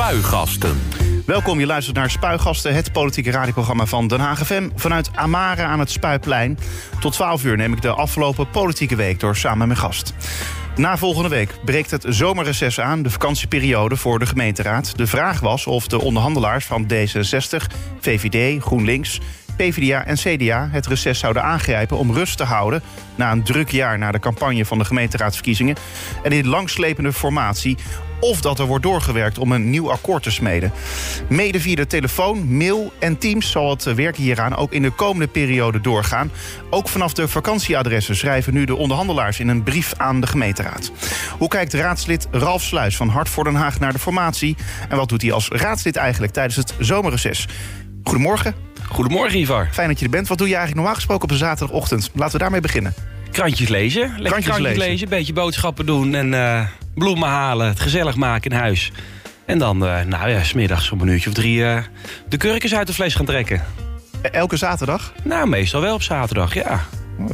Spuigasten. Welkom, je luistert naar Spuigasten, het politieke radioprogramma van Den Haag FM. Vanuit Amare aan het Spuiplein. Tot 12 uur neem ik de afgelopen politieke week door samen met mijn gast. Na volgende week breekt het zomerreces aan, de vakantieperiode voor de gemeenteraad. De vraag was of de onderhandelaars van D66, VVD, GroenLinks, PvdA en CDA het reces zouden aangrijpen om rust te houden na een druk jaar na de campagne van de gemeenteraadsverkiezingen. En in langslepende formatie of dat er wordt doorgewerkt om een nieuw akkoord te smeden. Mede via de telefoon, mail en Teams zal het werken hieraan ook in de komende periode doorgaan. Ook vanaf de vakantieadressen schrijven nu de onderhandelaars in een brief aan de gemeenteraad. Hoe kijkt raadslid Ralf Sluis van Hart voor Den Haag naar de formatie? En wat doet hij als raadslid eigenlijk tijdens het zomerreces? Goedemorgen. Goedemorgen, Ivar. Fijn dat je er bent. Wat doe je eigenlijk normaal gesproken op een zaterdagochtend? Laten we daarmee beginnen. Krantjes lezen. Lekker krantjes, krantjes lezen. Een beetje boodschappen doen en uh, bloemen halen. Het gezellig maken in huis. En dan, uh, nou ja, smiddags om een uurtje of drie uh, de kurkens uit de vlees gaan trekken. Elke zaterdag? Nou, meestal wel op zaterdag, ja.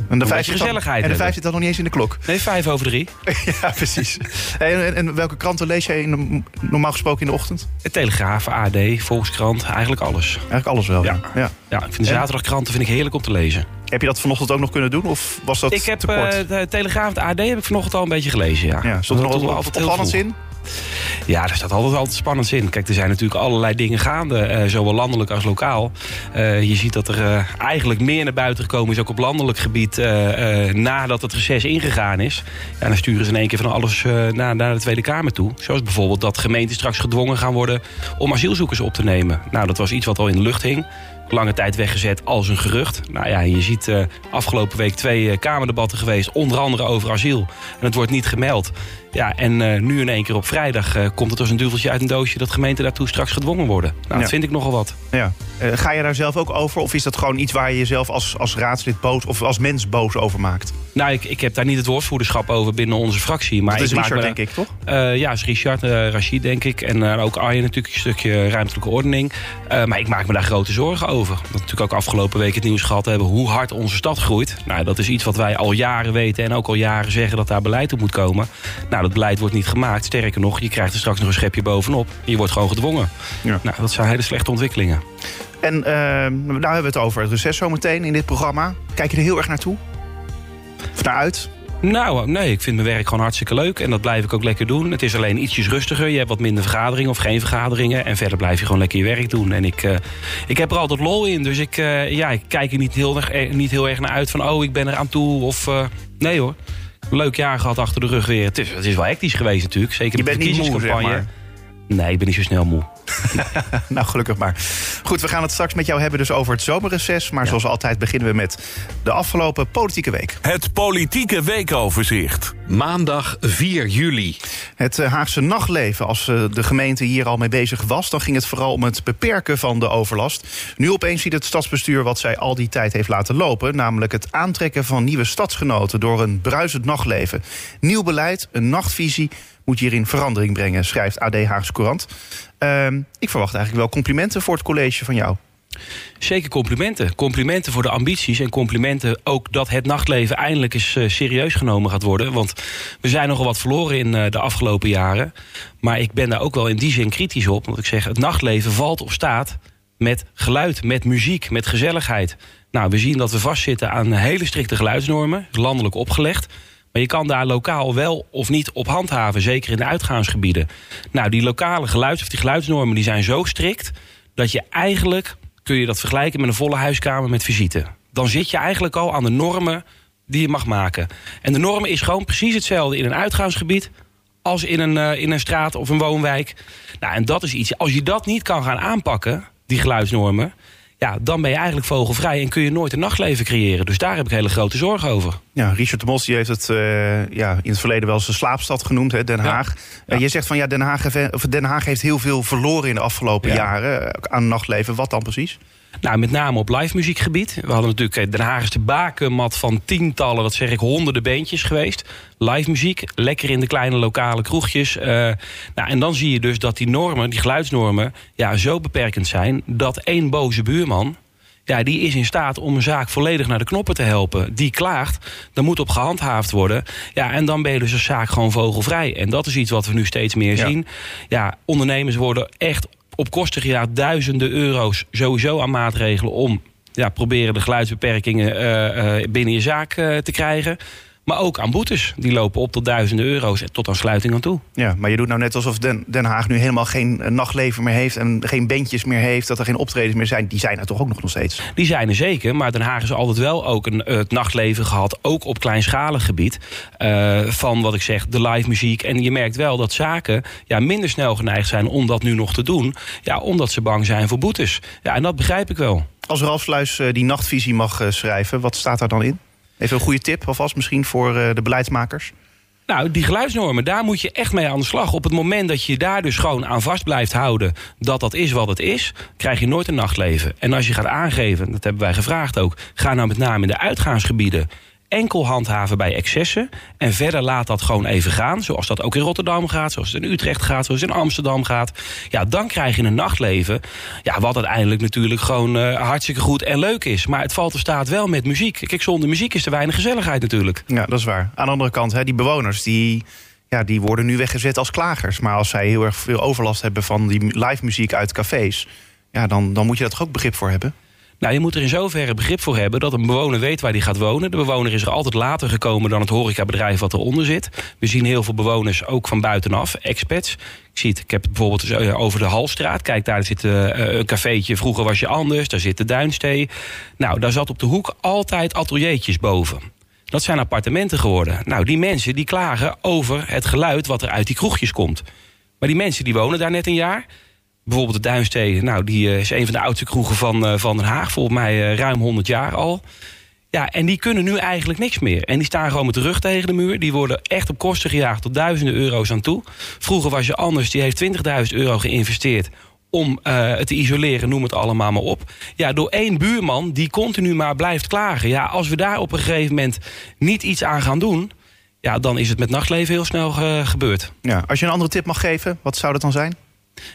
En de vijf gezelligheid. en de vijf zit dan nog niet eens in de klok. Nee, vijf over drie. ja, precies. En, en, welke kranten lees jij in normaal gesproken in de ochtend? De Telegraaf, AD, Volkskrant, eigenlijk alles. Eigenlijk alles wel, ja. Ja, ja. ik vind de zaterdagkranten vind ik heerlijk om te lezen. Heb je dat vanochtend ook nog kunnen doen? Of was dat ik heb te kort? Uh, de Telegraaf, de AD heb ik vanochtend al een beetje gelezen, ja. ja stond er nog altijd opvallend in? Ja, er staat altijd, altijd spannend in. Kijk, er zijn natuurlijk allerlei dingen gaande, uh, zowel landelijk als lokaal. Uh, je ziet dat er uh, eigenlijk meer naar buiten gekomen is, ook op landelijk gebied, nadat het reces ingegaan is. Ja, dan sturen ze in één keer van alles naar, naar de Tweede Kamer toe. Zoals bijvoorbeeld dat gemeenten straks gedwongen gaan worden om asielzoekers op te nemen. Nou, dat was iets wat al in de lucht hing lange tijd weggezet als een gerucht. Nou ja, je ziet afgelopen week twee uh, Kamerdebatten geweest, onder andere over asiel. En het wordt niet gemeld. Ja, en uh, nu in één keer op vrijdag komt het als een duveltje uit een doosje... dat gemeenten daartoe straks gedwongen worden. Nou, ja. dat vind ik nogal wat. Ja. ga je daar zelf ook over? Of is dat gewoon iets waar je jezelf als, als raadslid boos... of als mens boos over maakt? Nou, ik, ik heb daar niet het woordvoerderschap over binnen onze fractie. Maar dat is ik Richard, me, denk ik, toch? ja, is Richard, Rachid, denk ik. En ook Arjen natuurlijk, een stukje ruimtelijke ordening. maar ik maak me daar grote zorgen over. Dat natuurlijk ook afgelopen week het nieuws gehad hebben... hoe hard onze stad groeit. Nou, dat is iets wat wij al jaren weten... en ook al jaren zeggen dat daar beleid op moet komen. Nou, dat beleid wordt niet gemaakt. Sterker nog, je krijgt er straks nog een schepje bovenop. Je wordt gewoon gedwongen. Ja. Nou, dat zijn hele slechte ontwikkelingen. En uh, nou hebben we het over het reces zometeen in dit programma. Kijk je er heel erg naartoe? Of naar uit? Nou, nee, ik vind mijn werk gewoon hartstikke leuk. En dat blijf ik ook lekker doen. Het is alleen ietsjes rustiger. Je hebt wat minder vergaderingen of geen vergaderingen. En verder blijf je gewoon lekker je werk doen. En ik, uh, ik heb er altijd lol in. Dus ik, uh, ja, ik kijk er niet heel, erg, niet heel erg naar uit van... oh, ik ben er aan toe. Of uh, nee hoor. Leuk jaar gehad achter de rug weer. Het is, het is wel hectisch geweest natuurlijk. Zeker je bent niet moe, zeg maar. Nee, ik ben niet zo snel moe. nou, gelukkig maar. Goed, we gaan het straks met jou hebben dus over het zomerreces. Maar ja. zoals altijd beginnen we met de afgelopen politieke week. Het politieke weekoverzicht. Maandag 4 juli. Het Haagse nachtleven. Als de gemeente hier al mee bezig was... dan ging het vooral om het beperken van de overlast. Nu opeens ziet het stadsbestuur wat zij al die tijd heeft laten lopen... namelijk het aantrekken van nieuwe stadsgenoten... door een bruisend nachtleven. Nieuw beleid, een nachtvisie moet hierin verandering brengen, schrijft AD Haagse Courant. Uh, ik verwacht eigenlijk wel complimenten voor het college van jou. Zeker complimenten. Complimenten voor de ambities en complimenten ook dat het nachtleven eindelijk eens uh, serieus genomen gaat worden. Want we zijn nogal wat verloren in uh, de afgelopen jaren. Maar ik ben daar ook wel in die zin kritisch op. Want ik zeg, het nachtleven valt of staat met geluid, met muziek, met gezelligheid. Nou, we zien dat we vastzitten aan hele strikte geluidsnormen, landelijk opgelegd. Maar je kan daar lokaal wel of niet op handhaven, zeker in de uitgaansgebieden. Nou, die lokale geluids- of die geluidsnormen die zijn zo strikt dat je eigenlijk kun je dat vergelijken met een volle huiskamer met visite. Dan zit je eigenlijk al aan de normen die je mag maken. En de norm is gewoon precies hetzelfde in een uitgaansgebied als in een, uh, in een straat of een woonwijk. Nou, en dat is iets. Als je dat niet kan gaan aanpakken, die geluidsnormen, ja, dan ben je eigenlijk vogelvrij en kun je nooit een nachtleven creëren. Dus daar heb ik hele grote zorgen over. Ja, Richard de Mos die heeft het uh, ja, in het verleden wel een slaapstad genoemd, hè, Den Haag. Ja. Uh, je zegt van ja, Den Haag, heeft, Den Haag heeft heel veel verloren in de afgelopen ja. jaren aan nachtleven. Wat dan precies? Nou, met name op live muziekgebied. We hadden natuurlijk Den Haag is de bakenmat van tientallen, wat zeg ik, honderden beentjes geweest. Live muziek, lekker in de kleine lokale kroegjes. Uh, nou, en dan zie je dus dat die normen, die geluidsnormen, ja, zo beperkend zijn dat één boze buurman ja, die is in staat om een zaak volledig naar de knoppen te helpen. Die klaagt, dan moet op gehandhaafd worden. Ja, en dan ben je dus een zaak gewoon vogelvrij. En dat is iets wat we nu steeds meer Ja. zien. Ja, ondernemers worden echt op kosten gejaagd duizenden euro's sowieso aan maatregelen om ja, proberen de geluidsbeperkingen eh, eh, binnen je zaak eh, te krijgen. Maar ook aan boetes. Die lopen op tot duizenden euro's en tot aan sluiting aan toe. Ja, maar je doet nou net alsof Den, Den Haag nu helemaal geen eh, nachtleven meer heeft... en geen bandjes meer heeft, dat er geen optredens meer zijn. Die zijn er toch ook nog nog steeds? Die zijn er zeker, maar Den Haag is altijd wel ook een, eh, het nachtleven gehad, ook op kleinschalig gebied. eh, van wat ik zeg, de live muziek. En je merkt wel dat zaken ja, minder snel geneigd zijn om dat nu nog te doen. Ja, omdat ze bang zijn voor boetes. Ja, en dat begrijp ik wel. Als Ralf Sluis die nachtvisie mag schrijven, wat staat daar dan in? Even een goede tip alvast misschien voor eh, de beleidsmakers. Nou, die geluidsnormen, daar moet je echt mee aan de slag. Op het moment dat je daar dus gewoon aan vast blijft houden... dat dat is wat het is, krijg je nooit een nachtleven. En als je gaat aangeven, dat hebben wij gevraagd ook... ga nou met name in de uitgaansgebieden enkel handhaven bij excessen... en verder laat dat gewoon even gaan. Zoals dat ook in Rotterdam gaat, zoals het in Utrecht gaat... zoals het in Amsterdam gaat. Ja, dan krijg je een nachtleven... Ja, wat uiteindelijk natuurlijk gewoon eh, hartstikke goed en leuk is. Maar het valt er staat wel met muziek. Kijk, zonder muziek is er weinig gezelligheid natuurlijk. Ja, dat is waar. Aan de andere kant, hè, die bewoners die, ja, die worden nu weggezet als klagers. Maar als zij heel erg veel overlast hebben van die live muziek uit cafés... Ja, dan, dan moet je toch ook begrip voor hebben? Nou, je moet er in zoverre begrip voor hebben dat een bewoner weet waar hij gaat wonen. De bewoner is er altijd later gekomen dan het horecabedrijf wat eronder zit. We zien heel veel bewoners ook van buitenaf, expats. Ik zie het, ik heb bijvoorbeeld eh, over de Halstraat. Kijk, daar zit eh, een cafeetje. Vroeger was je anders. Daar zit de Duinstee. Nou, daar zat op de hoek altijd ateliertjes boven. Dat zijn appartementen geworden. Nou, die mensen die klagen over het geluid wat er uit die kroegjes komt. Maar die mensen die wonen daar net een jaar. Bijvoorbeeld de Duinstee, nou, die eh, is een van de oudste kroegen van, eh, van Den Haag. Volgens mij eh, ruim 100 jaar al. Ja, en die kunnen nu eigenlijk niks meer. En die staan gewoon met de rug tegen de muur. Die worden echt op kosten gejaagd tot duizenden euro's aan toe. Vroeger was je anders, die heeft 20.000 euro geïnvesteerd om het te isoleren, noem het allemaal maar op. Ja, door één buurman die continu maar blijft klagen. Ja, als we daar op een gegeven moment niet iets aan gaan doen... ja, dan is het met nachtleven heel snel gebeurd. Ja, als je een andere tip mag geven, wat zou dat dan zijn?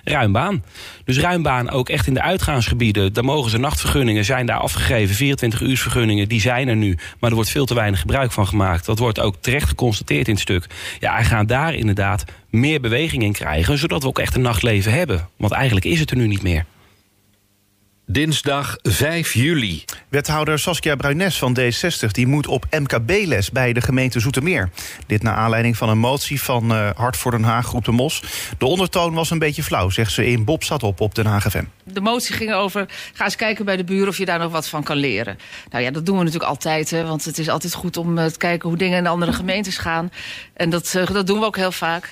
Ruimbaan. Dus ruimbaan ook echt in de uitgaansgebieden. Daar mogen ze nachtvergunningen, zijn daar afgegeven. 24 uur vergunningen, die zijn er nu. Maar er wordt veel te weinig gebruik van gemaakt. Dat wordt ook terecht geconstateerd in het stuk. Ja, en gaan daar inderdaad meer beweging in krijgen... zodat we ook echt een nachtleven hebben. Want eigenlijk is het er nu niet meer. Dinsdag 5 juli. Wethouder Saskia Bruines van D60 die moet op MKB-les bij de gemeente Zoetermeer. Dit naar aanleiding van een motie van eh, Hart voor Den Haag, groep de Mos. De ondertoon was een beetje flauw, zegt ze in Bob staat op op Den Haag FM. De motie ging over, ga eens kijken bij de buren of je daar nog wat van kan leren. Nou ja, dat doen we natuurlijk altijd, hè, want het is altijd goed om eh, te kijken hoe dingen in de andere gemeentes gaan. En dat, eh, dat doen we ook heel vaak.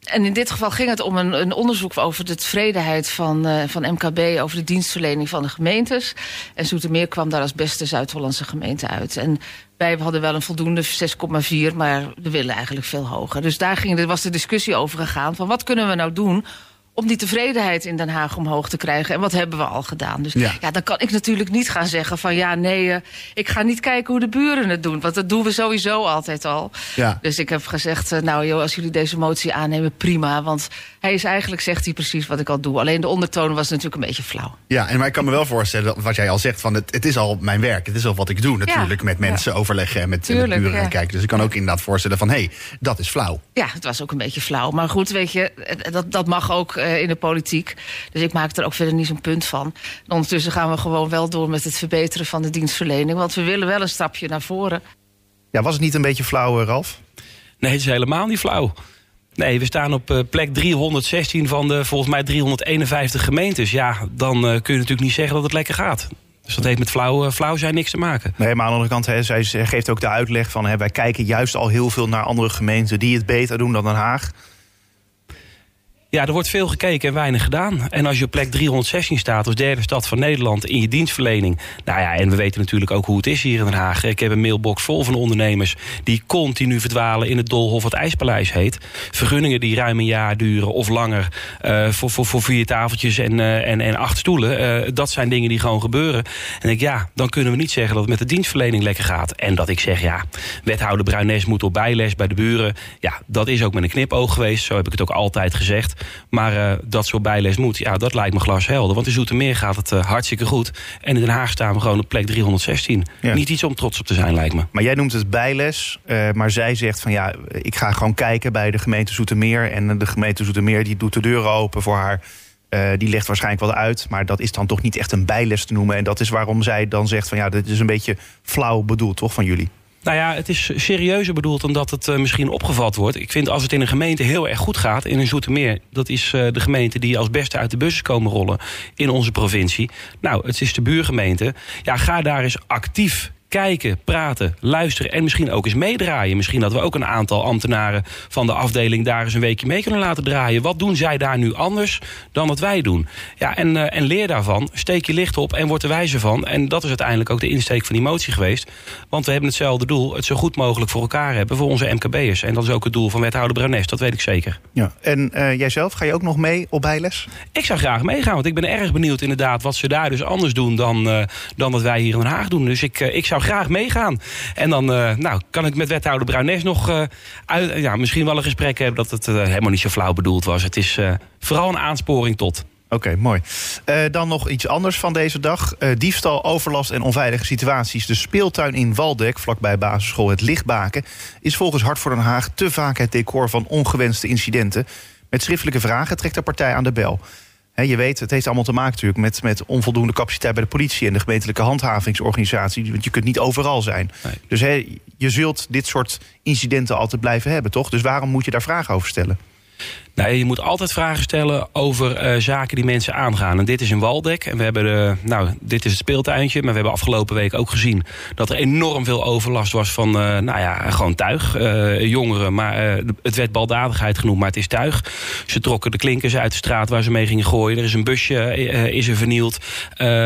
En in dit geval ging het om een, een onderzoek over de tevredenheid van, eh, van MKB over de dienstverlening van de gemeentes. En Zoetermeer kwam daar als beste Zuid-Hollandse gemeente uit. En wij hadden wel een voldoende 6,4, maar we willen eigenlijk veel hoger. Dus daar ging, was de discussie over gegaan van wat kunnen we nou doen om die tevredenheid in Den Haag omhoog te krijgen. En wat hebben we al gedaan? Dus Ja. ja, dan kan ik natuurlijk niet gaan zeggen van ja, nee, eh, ik ga niet kijken hoe de buren het doen. Want dat doen we sowieso altijd al. Ja. Dus ik heb gezegd, eh, nou joh, als jullie deze motie aannemen, prima. Want hij is eigenlijk, zegt hij precies wat ik al doe. Alleen de ondertoon was natuurlijk een beetje flauw. Ja, en maar ik kan me wel voorstellen, wat jij al zegt, van het, het is al mijn werk. Het is al wat ik doe natuurlijk, Ja, met mensen overleggen en met, buren gaan kijken. Dus ik kan ook inderdaad voorstellen van, hé, hey, dat is flauw. Ja, het was ook een beetje flauw. Maar goed, weet je, eh, dat, dat mag ook in de politiek. Dus ik maak er ook verder niet zo'n punt van. En ondertussen gaan we gewoon wel door met het verbeteren van de dienstverlening. Want we willen wel een stapje naar voren. Ja, was het niet een beetje flauw, eh, Ralf? Nee, het is helemaal niet flauw. Nee, we staan op eh, plek 316 van de volgens mij 351 gemeentes. Ja, dan eh, kun je natuurlijk niet zeggen dat het lekker gaat. Dus dat heeft met flauw, eh, flauw zijn niks te maken. Nee, maar aan de andere kant, hè, zij zij geeft ook de uitleg van... Hè, wij kijken juist al heel veel naar andere gemeenten die het beter doen dan Den Haag. Ja, er wordt veel gekeken en weinig gedaan. En als je op plek 316 staat als derde stad van Nederland in je dienstverlening. Nou ja, en we weten natuurlijk ook hoe het is hier in Den Haag. Ik heb een mailbox vol van ondernemers die continu verdwalen in het Dolhof wat IJspaleis heet. Vergunningen die ruim een jaar duren of langer eh, voor, voor, voor vier tafeltjes en, eh, en, en acht stoelen. Eh, dat zijn dingen die gewoon gebeuren. En ik, ja, dan kunnen we niet zeggen dat het met de dienstverlening lekker gaat. En dat ik zeg, ja, wethouder Bruines moet op bijles bij de buren. Ja, dat is ook met een knipoog geweest. Zo heb ik het ook altijd gezegd. Maar uh, dat zo'n bijles moet, ja, dat lijkt me glashelder. Want in Zoetermeer gaat het uh, hartstikke goed. En in Den Haag staan we gewoon op plek 316. Ja. Niet iets om trots op te zijn, lijkt me. Maar jij noemt het bijles. Uh, maar zij zegt van ja, ik ga gewoon kijken bij de gemeente Zoetermeer. En de gemeente Zoetermeer die doet de deuren open voor haar. Uh, die legt waarschijnlijk wel uit, maar dat is dan toch niet echt een bijles te noemen. En dat is waarom zij dan zegt van ja, dit is een beetje flauw bedoeld, toch, van jullie? Nou ja, het is serieuzer bedoeld dan dat het uh, misschien opgevat wordt. Ik vind als het in een gemeente heel erg goed gaat, in een Zoetermeer... dat is uh, de gemeente die als beste uit de bussen komen rollen in onze provincie. Nou, het is de buurgemeente. Ja, ga daar eens actief kijken, praten, luisteren en misschien ook eens meedraaien. Misschien dat we ook een aantal ambtenaren van de afdeling daar eens een weekje mee kunnen laten draaien. Wat doen zij daar nu anders dan wat wij doen? Ja, en, uh, en leer daarvan, steek je licht op en word er wijzer van. En dat is uiteindelijk ook de insteek van die motie geweest. Want we hebben hetzelfde doel, het zo goed mogelijk voor elkaar hebben voor onze MKB'ers. En dat is ook het doel van wethouder Brunes, dat weet ik zeker. Ja. En uh, jijzelf, ga je ook nog mee op bijles? Ik zou graag meegaan, want ik ben erg benieuwd inderdaad wat ze daar dus anders doen dan, uh, dan wat wij hier in Den Haag doen. Dus ik, ik zou graag meegaan. En dan uh, nou, kan ik met wethouder Bruines nog uh, uit, ja, misschien wel een gesprek hebben... dat het helemaal niet zo flauw bedoeld was. Het is vooral een aansporing tot. Oké, mooi. dan nog iets anders van deze dag. diefstal, overlast en onveilige situaties. De speeltuin in Waldek, vlakbij basisschool Het Lichtbaken... is volgens Hart voor Den Haag te vaak het decor van ongewenste incidenten. Met schriftelijke vragen trekt de partij aan de bel. He, je weet, het heeft allemaal te maken natuurlijk met, met onvoldoende capaciteit bij de politie en de gemeentelijke handhavingsorganisatie. Want je kunt niet overal zijn. Nee. Dus he, je zult dit soort incidenten altijd blijven hebben, toch? Dus waarom moet je daar vragen over stellen? Nou, je moet altijd vragen stellen over uh, zaken die mensen aangaan. En dit is een Waldek. En we hebben de, nou, dit is het speeltuintje. Maar we hebben afgelopen week ook gezien dat er enorm veel overlast was van, uh, nou ja, gewoon tuig. Uh, jongeren, maar het werd baldadigheid genoemd, maar het is tuig. Ze trokken de klinkers uit de straat waar ze mee gingen gooien. Er is een busje, is er vernield.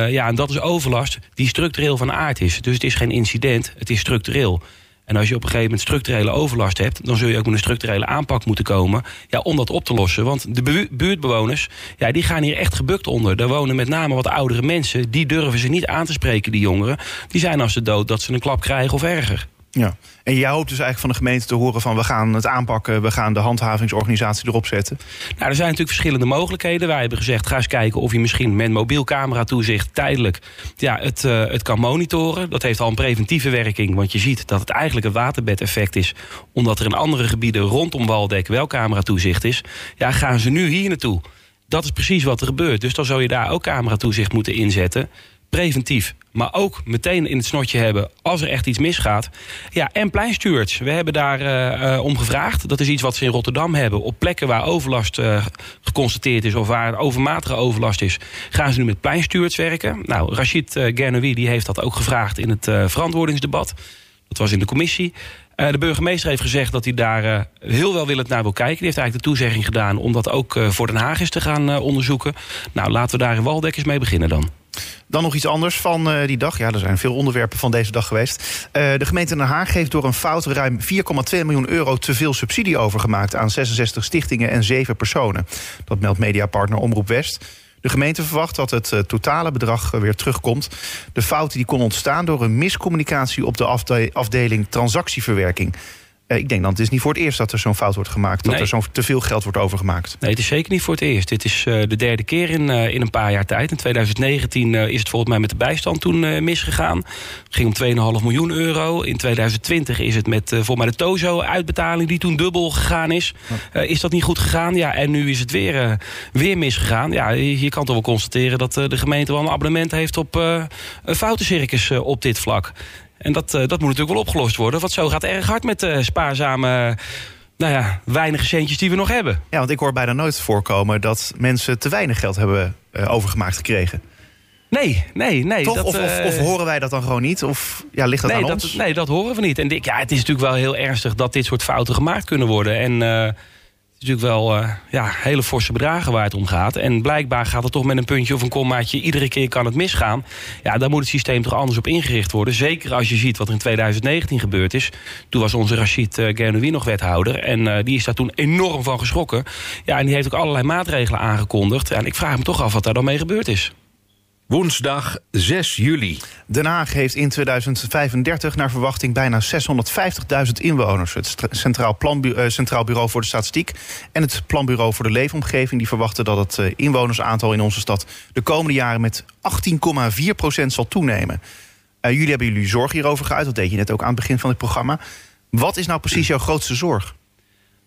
ja, en dat is overlast die structureel van aard is. Dus het is geen incident, het is structureel. En als je op een gegeven moment structurele overlast hebt... dan zul je ook met een structurele aanpak moeten komen... Ja, om dat op te lossen. Want de buurtbewoners ja, die gaan hier echt gebukt onder. Daar wonen met name wat oudere mensen. Die durven ze niet aan te spreken, die jongeren. Die zijn als ze dood dat ze een klap krijgen of erger. Ja. En jij hoopt dus eigenlijk van de gemeente te horen van... we gaan het aanpakken, we gaan de handhavingsorganisatie erop zetten. Nou, er zijn natuurlijk verschillende mogelijkheden. Wij hebben gezegd, ga eens kijken of je misschien met mobiel camera toezicht... tijdelijk ja, het, uh, het kan monitoren. Dat heeft al een preventieve werking. Want je ziet dat het eigenlijk een waterbedeffect is. Omdat er in andere gebieden rondom Waldek wel camera toezicht is. Ja, gaan ze nu hier naartoe. Dat is precies wat er gebeurt. Dus dan zou je daar ook camera toezicht moeten inzetten preventief. Maar ook meteen in het snotje hebben als er echt iets misgaat. Ja, en pleinstuurts. We hebben daar uh, om gevraagd. Dat is iets wat ze in Rotterdam hebben. Op plekken waar overlast uh, geconstateerd is of waar overmatige overlast is, gaan ze nu met pleinstuurts werken. Nou, Rachid uh, die heeft dat ook gevraagd in het verantwoordingsdebat. Dat was in de commissie. De burgemeester heeft gezegd dat hij daar heel wel willend naar wil kijken. Die heeft eigenlijk de toezegging gedaan om dat ook voor Den Haag eens te gaan onderzoeken. Nou, laten we daar in Waldeck eens mee beginnen dan. Dan nog iets anders van uh, die dag. Ja, er zijn veel onderwerpen van deze dag geweest. Uh, de gemeente Den Haag heeft door een fout ruim 4,2 miljoen euro te veel subsidie overgemaakt aan 66 stichtingen en 7 personen. Dat meldt mediapartner Omroep West. De gemeente verwacht dat het uh, totale bedrag weer terugkomt. De fout die kon ontstaan door een miscommunicatie op de afde afdeling transactieverwerking. Uh, ik denk dan, het is niet voor het eerst dat er zo'n fout wordt gemaakt. Dat nee. er zo'n te veel geld wordt overgemaakt. Nee, het is zeker niet voor het eerst. Dit is uh, de derde keer in, uh, in een paar jaar tijd. In 2019 is het volgens mij met de bijstand toen misgegaan. Het ging om 2,5 miljoen euro. In 2020 is het met volgens mij de Tozo-uitbetaling... die toen dubbel gegaan is. is dat niet goed gegaan? Ja, en nu is het weer, weer misgegaan. Ja, je, je kan toch wel constateren dat de gemeente wel een abonnement heeft... op een foutencircus op dit vlak. En dat, uh, dat moet natuurlijk wel opgelost worden. Want zo gaat erg hard met de spaarzame nou ja, weinige centjes die we nog hebben. Ja, want ik hoor bijna nooit voorkomen dat mensen te weinig geld hebben uh, overgemaakt gekregen. Nee, nee, nee. Toch? Dat, of, of, of, horen wij dat dan gewoon niet? Of ja, ligt dat nee, aan dat, ons? Nee, dat horen we niet. En ja, het is natuurlijk wel heel ernstig dat dit soort fouten gemaakt kunnen worden. En uh, natuurlijk wel uh, ja, hele forse bedragen waar het om gaat. En blijkbaar gaat het toch met een puntje of een kommaatje... iedere keer kan het misgaan. Ja, daar moet het systeem toch anders op ingericht worden. Zeker als je ziet wat er in 2019 gebeurd is. Toen was onze Rachid uh, Gernoui nog wethouder. En uh, die is daar toen enorm van geschrokken. Ja, en die heeft ook allerlei maatregelen aangekondigd. En ik vraag me toch af wat daar dan mee gebeurd is. Woensdag 6 juli. Den Haag heeft in 2035 naar verwachting bijna 650.000 inwoners. Het Centraal, Planbu- eh, Centraal Bureau voor de Statistiek en het Planbureau voor de Leefomgeving... die verwachten dat het eh, inwonersaantal in onze stad de komende jaren met 18,4% zal toenemen. Eh, jullie hebben jullie zorg hierover geuit, dat deed je net ook aan het begin van dit programma. Wat is nou precies jouw grootste zorg?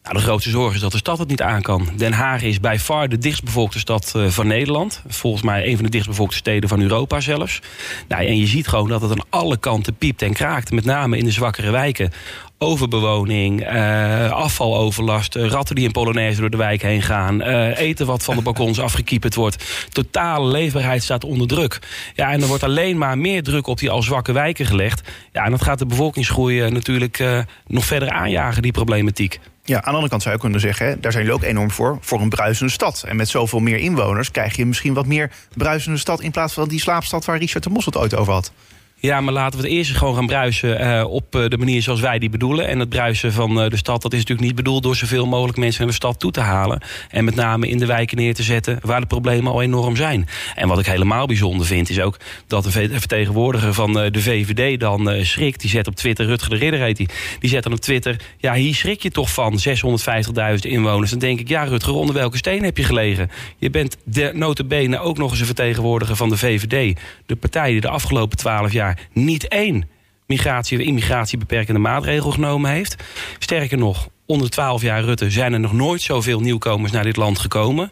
Nou, de grootste zorg is dat de stad het niet aan kan. Den Haag is bij far de dichtstbevolkte stad eh, van Nederland. Volgens mij een van de dichtstbevolkte steden van Europa zelfs. Nou, en je ziet gewoon dat het aan alle kanten piept en kraakt. Met name in de zwakkere wijken. Overbewoning, eh, afvaloverlast, eh, ratten die in Polonaise door de wijk heen gaan... eten wat van de balkons afgekieperd wordt. Totale leefbaarheid staat onder druk. Ja, en er wordt alleen maar meer druk op die al zwakke wijken gelegd. Ja, en dat gaat de bevolkingsgroei natuurlijk nog verder aanjagen, die problematiek. Ja, aan de andere kant zou je kunnen zeggen, daar zijn jullie ook enorm voor, voor een bruisende stad. En met zoveel meer inwoners krijg je misschien wat meer bruisende stad in plaats van die slaapstad waar Richard de Mos het ooit over had. Ja, maar laten we het eerst gewoon gaan bruisen eh, op eh, de manier zoals wij die bedoelen. En het bruisen van eh, de stad, dat is natuurlijk niet bedoeld door zoveel mogelijk mensen naar de stad toe te halen. En met name in de wijken neer te zetten waar de problemen al enorm zijn. En wat ik helemaal bijzonder vind, is ook dat ve- vertegenwoordiger van de VVD dan schrikt. Die zet op Twitter, Rutger de Ridder heet die. Die zet dan op Twitter, ja, hier schrik je toch van 650.000 inwoners. Dan denk ik, ja, Rutger, onder welke steen heb je gelegen? Je bent de notabene ook nog eens een vertegenwoordiger van de VVD. De partij die de afgelopen twaalf jaar niet één migratie- of immigratiebeperkende maatregel genomen heeft. Sterker nog, onder 12 jaar Rutte zijn er nog nooit zoveel nieuwkomers naar dit land gekomen.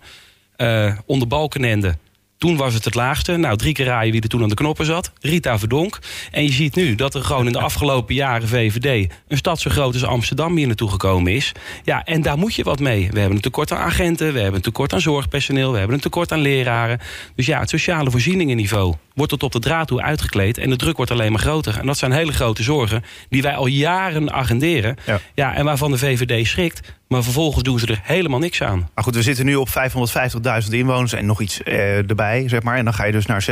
Eh, onder Balkenende. Toen was het het laagste. Nou, drie keer raaien wie er toen aan de knoppen zat. Rita Verdonk. En je ziet nu dat er gewoon in de afgelopen jaren VVD... een stad zo groot als Amsterdam hier naartoe gekomen is. Ja, en daar moet je wat mee. We hebben een tekort aan agenten. We hebben een tekort aan zorgpersoneel. We hebben een tekort aan leraren. Dus ja, het sociale voorzieningenniveau wordt tot op de draad toe uitgekleed. En de druk wordt alleen maar groter. En dat zijn hele grote zorgen die wij al jaren agenderen. Ja. Ja, en waarvan de VVD schrikt. Maar vervolgens doen ze er helemaal niks aan. Maar goed, we zitten nu op 550.000 inwoners en nog iets eh, erbij, zeg maar. En dan ga je dus naar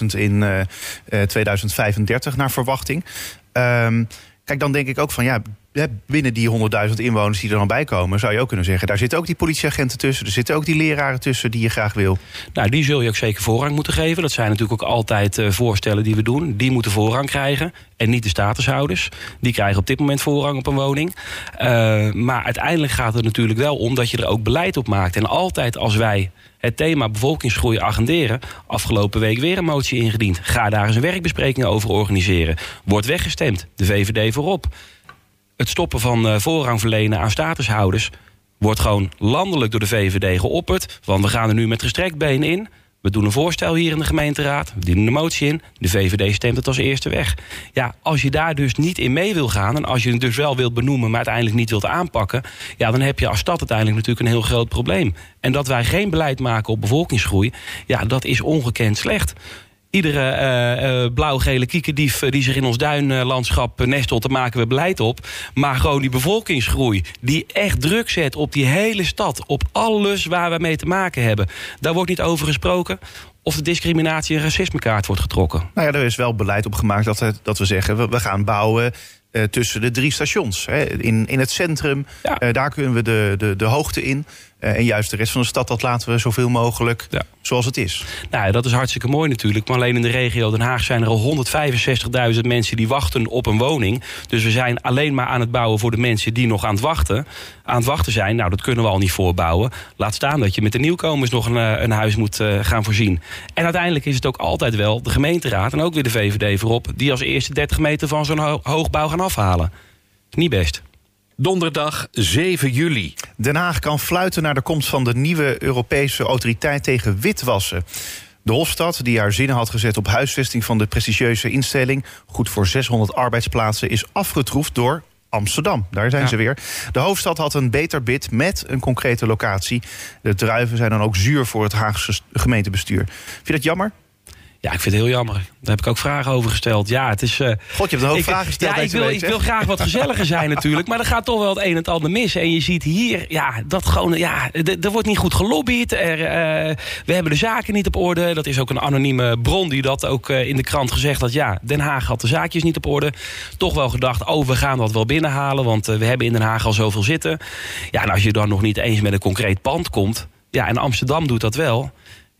650.000 in eh, eh, 2035 naar verwachting. Ehm, kijk, dan denk ik ook van ja, binnen die 100.000 inwoners die er dan bij komen, zou je ook kunnen zeggen, daar zitten ook die politieagenten tussen, er zitten ook die leraren tussen die je graag wil. Nou, die zul je ook zeker voorrang moeten geven. Dat zijn natuurlijk ook altijd eh, voorstellen die we doen. Die moeten voorrang krijgen. En niet de statushouders. Die krijgen op dit moment voorrang op een woning. Eh, maar uiteindelijk gaat het natuurlijk wel om dat je er ook beleid op maakt. En altijd als wij het thema bevolkingsgroei agenderen. Afgelopen week weer een motie ingediend. Ga daar eens een werkbespreking over organiseren. Wordt weggestemd. De VVD voorop. Het stoppen van eh, voorrang verlenen aan statushouders wordt gewoon landelijk door de VVD geopperd. Want we gaan er nu met gestrekt been in. We doen een voorstel hier in de gemeenteraad. We dienen een motie in. De VVD stemt het als eerste weg. Ja, als je daar dus niet in mee wil gaan... en als je het dus wel wilt benoemen, maar uiteindelijk niet wilt aanpakken... ja, dan heb je als stad uiteindelijk natuurlijk een heel groot probleem. En dat wij geen beleid maken op bevolkingsgroei... ja, dat is ongekend slecht. Iedere eh, eh, blauw-gele kiekendief eh, die zich in ons duinlandschap nestelt, daar maken we beleid op. Maar gewoon die bevolkingsgroei, die echt druk zet op die hele stad, op alles waar we mee te maken hebben. Daar wordt niet over gesproken of de discriminatie- en racismekaart wordt getrokken. Nou ja, er is wel beleid op gemaakt dat, het- dat we zeggen, we, we gaan bouwen tussen de drie stations. Hè. In, in het centrum, Ja. daar kunnen we de, de, de hoogte in. Eh, en juist de rest van de stad, dat laten we zoveel mogelijk Ja. zoals het is. Nou, ja, dat is hartstikke mooi natuurlijk. Maar alleen in de regio Den Haag zijn er al 165.000 mensen die wachten op een woning. Dus we zijn alleen maar aan het bouwen voor de mensen die nog aan het wachten, aan het wachten zijn. Nou, dat kunnen we al niet voorbouwen. Laat staan dat je met de nieuwkomers nog een, eh, een huis moet eh, gaan voorzien. En uiteindelijk is het ook altijd wel de gemeenteraad en ook weer de VVD voorop... die als eerste 30 meter van zo'n ho- hoogbouw gaan afhalen. Niet best. Donderdag 7 juli. Den Haag kan fluiten naar de komst van de nieuwe Europese autoriteit tegen witwassen. De Hofstad, die haar zinnen had gezet op huisvesting van de prestigieuze instelling, goed voor 600 arbeidsplaatsen, is afgetroefd door Amsterdam. Daar zijn Ja. ze weer. De hoofdstad had een beter bid met een concrete locatie. De druiven zijn dan ook zuur voor het Haagse gemeentebestuur. Vind je dat jammer? Ja, ik vind het heel jammer. Daar heb ik ook vragen over gesteld. Ja, het is... eh, God, je hebt een hoop ik, vragen gesteld Ja, ik wil, week, ik wil graag wat gezelliger zijn natuurlijk. Maar er gaat toch wel het een en het ander mis. En je ziet hier, ja, dat gewoon, ja, er wordt niet goed gelobbyd. Er, eh, we hebben de zaken niet op orde. Dat is ook een anonieme bron die dat ook eh, in de krant gezegd had. Ja, Den Haag had de zaakjes niet op orde. Toch wel gedacht, oh, we gaan dat wel binnenhalen. Want we hebben in Den Haag al zoveel zitten. Ja, en als je dan nog niet eens met een concreet pand komt. Ja, en Amsterdam doet dat wel.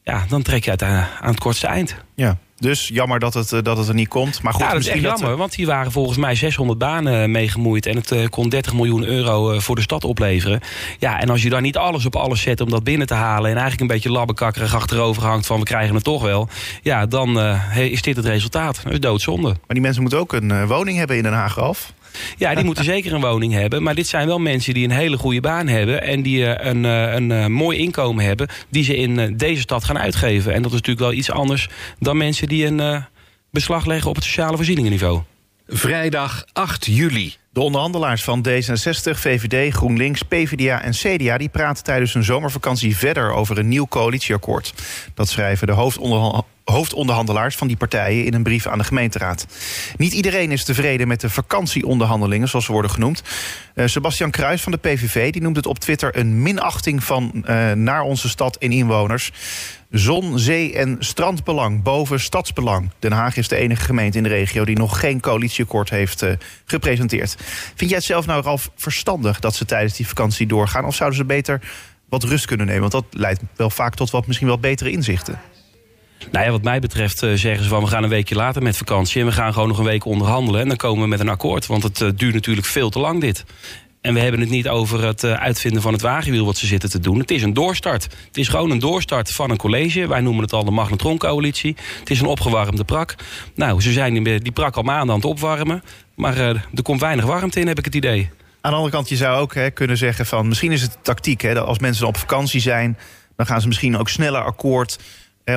Ja, dan trek je het aan, aan het kortste eind. Ja. Dus jammer dat het, eh, dat het er niet komt. Maar goed, ja, dat is echt jammer, want hier waren volgens mij 600 banen mee gemoeid... en het eh, kon 30 miljoen euro eh, voor de stad opleveren. Ja, en als je dan niet alles op alles zet om dat binnen te halen... en eigenlijk een beetje labbekakkerig achterover hangt van... we krijgen het toch wel, ja, dan eh, is dit het resultaat. Dat is doodzonde. Maar die mensen moeten ook een eh, woning hebben in Den Haag, Ralf. Ja, die moeten zeker een woning hebben. Maar dit zijn wel mensen die een hele goede baan hebben... en die eh, een, eh, een eh, mooi inkomen hebben... die ze in deze stad gaan uitgeven. En dat is natuurlijk wel iets anders dan mensen die een beslag leggen op het sociale voorzieningenniveau. Vrijdag 8 juli. De onderhandelaars van D66, VVD, GroenLinks, PvdA en CDA... die praten tijdens hun zomervakantie verder over een nieuw coalitieakkoord. Dat schrijven de hoofdonderha- hoofdonderhandelaars van die partijen... in een brief aan de gemeenteraad. Niet iedereen is tevreden met de vakantieonderhandelingen... zoals ze worden genoemd. Eh, Sebastian Kruis van de PVV die noemt het op Twitter... een minachting van eh, naar onze stad en inwoners... Zon, zee en strandbelang boven stadsbelang. Den Haag is de enige gemeente in de regio die nog geen coalitieakkoord heeft eh, gepresenteerd. Vind jij het zelf nou al verstandig dat ze tijdens die vakantie doorgaan? Of zouden ze beter wat rust kunnen nemen? Want dat leidt wel vaak tot wat misschien wel betere inzichten. Nou ja, wat mij betreft eh, zeggen ze van we gaan een weekje later met vakantie... en we gaan gewoon nog een week onderhandelen en dan komen we met een akkoord. Want het eh, duurt natuurlijk veel te lang dit. En we hebben het niet over het eh, uitvinden van het wagenwiel wat ze zitten te doen. Het is een doorstart. Het is gewoon een doorstart van een college. Wij noemen het al de magnetroncoalitie. Het is een opgewarmde prak. Nou, ze zijn die prak al maanden aan het opwarmen. Maar eh, er komt weinig warmte in, heb ik het idee. Aan de andere kant, je zou ook hè, kunnen zeggen van... misschien is het tactiek, hè, dat als mensen op vakantie zijn... dan gaan ze misschien ook sneller akkoord...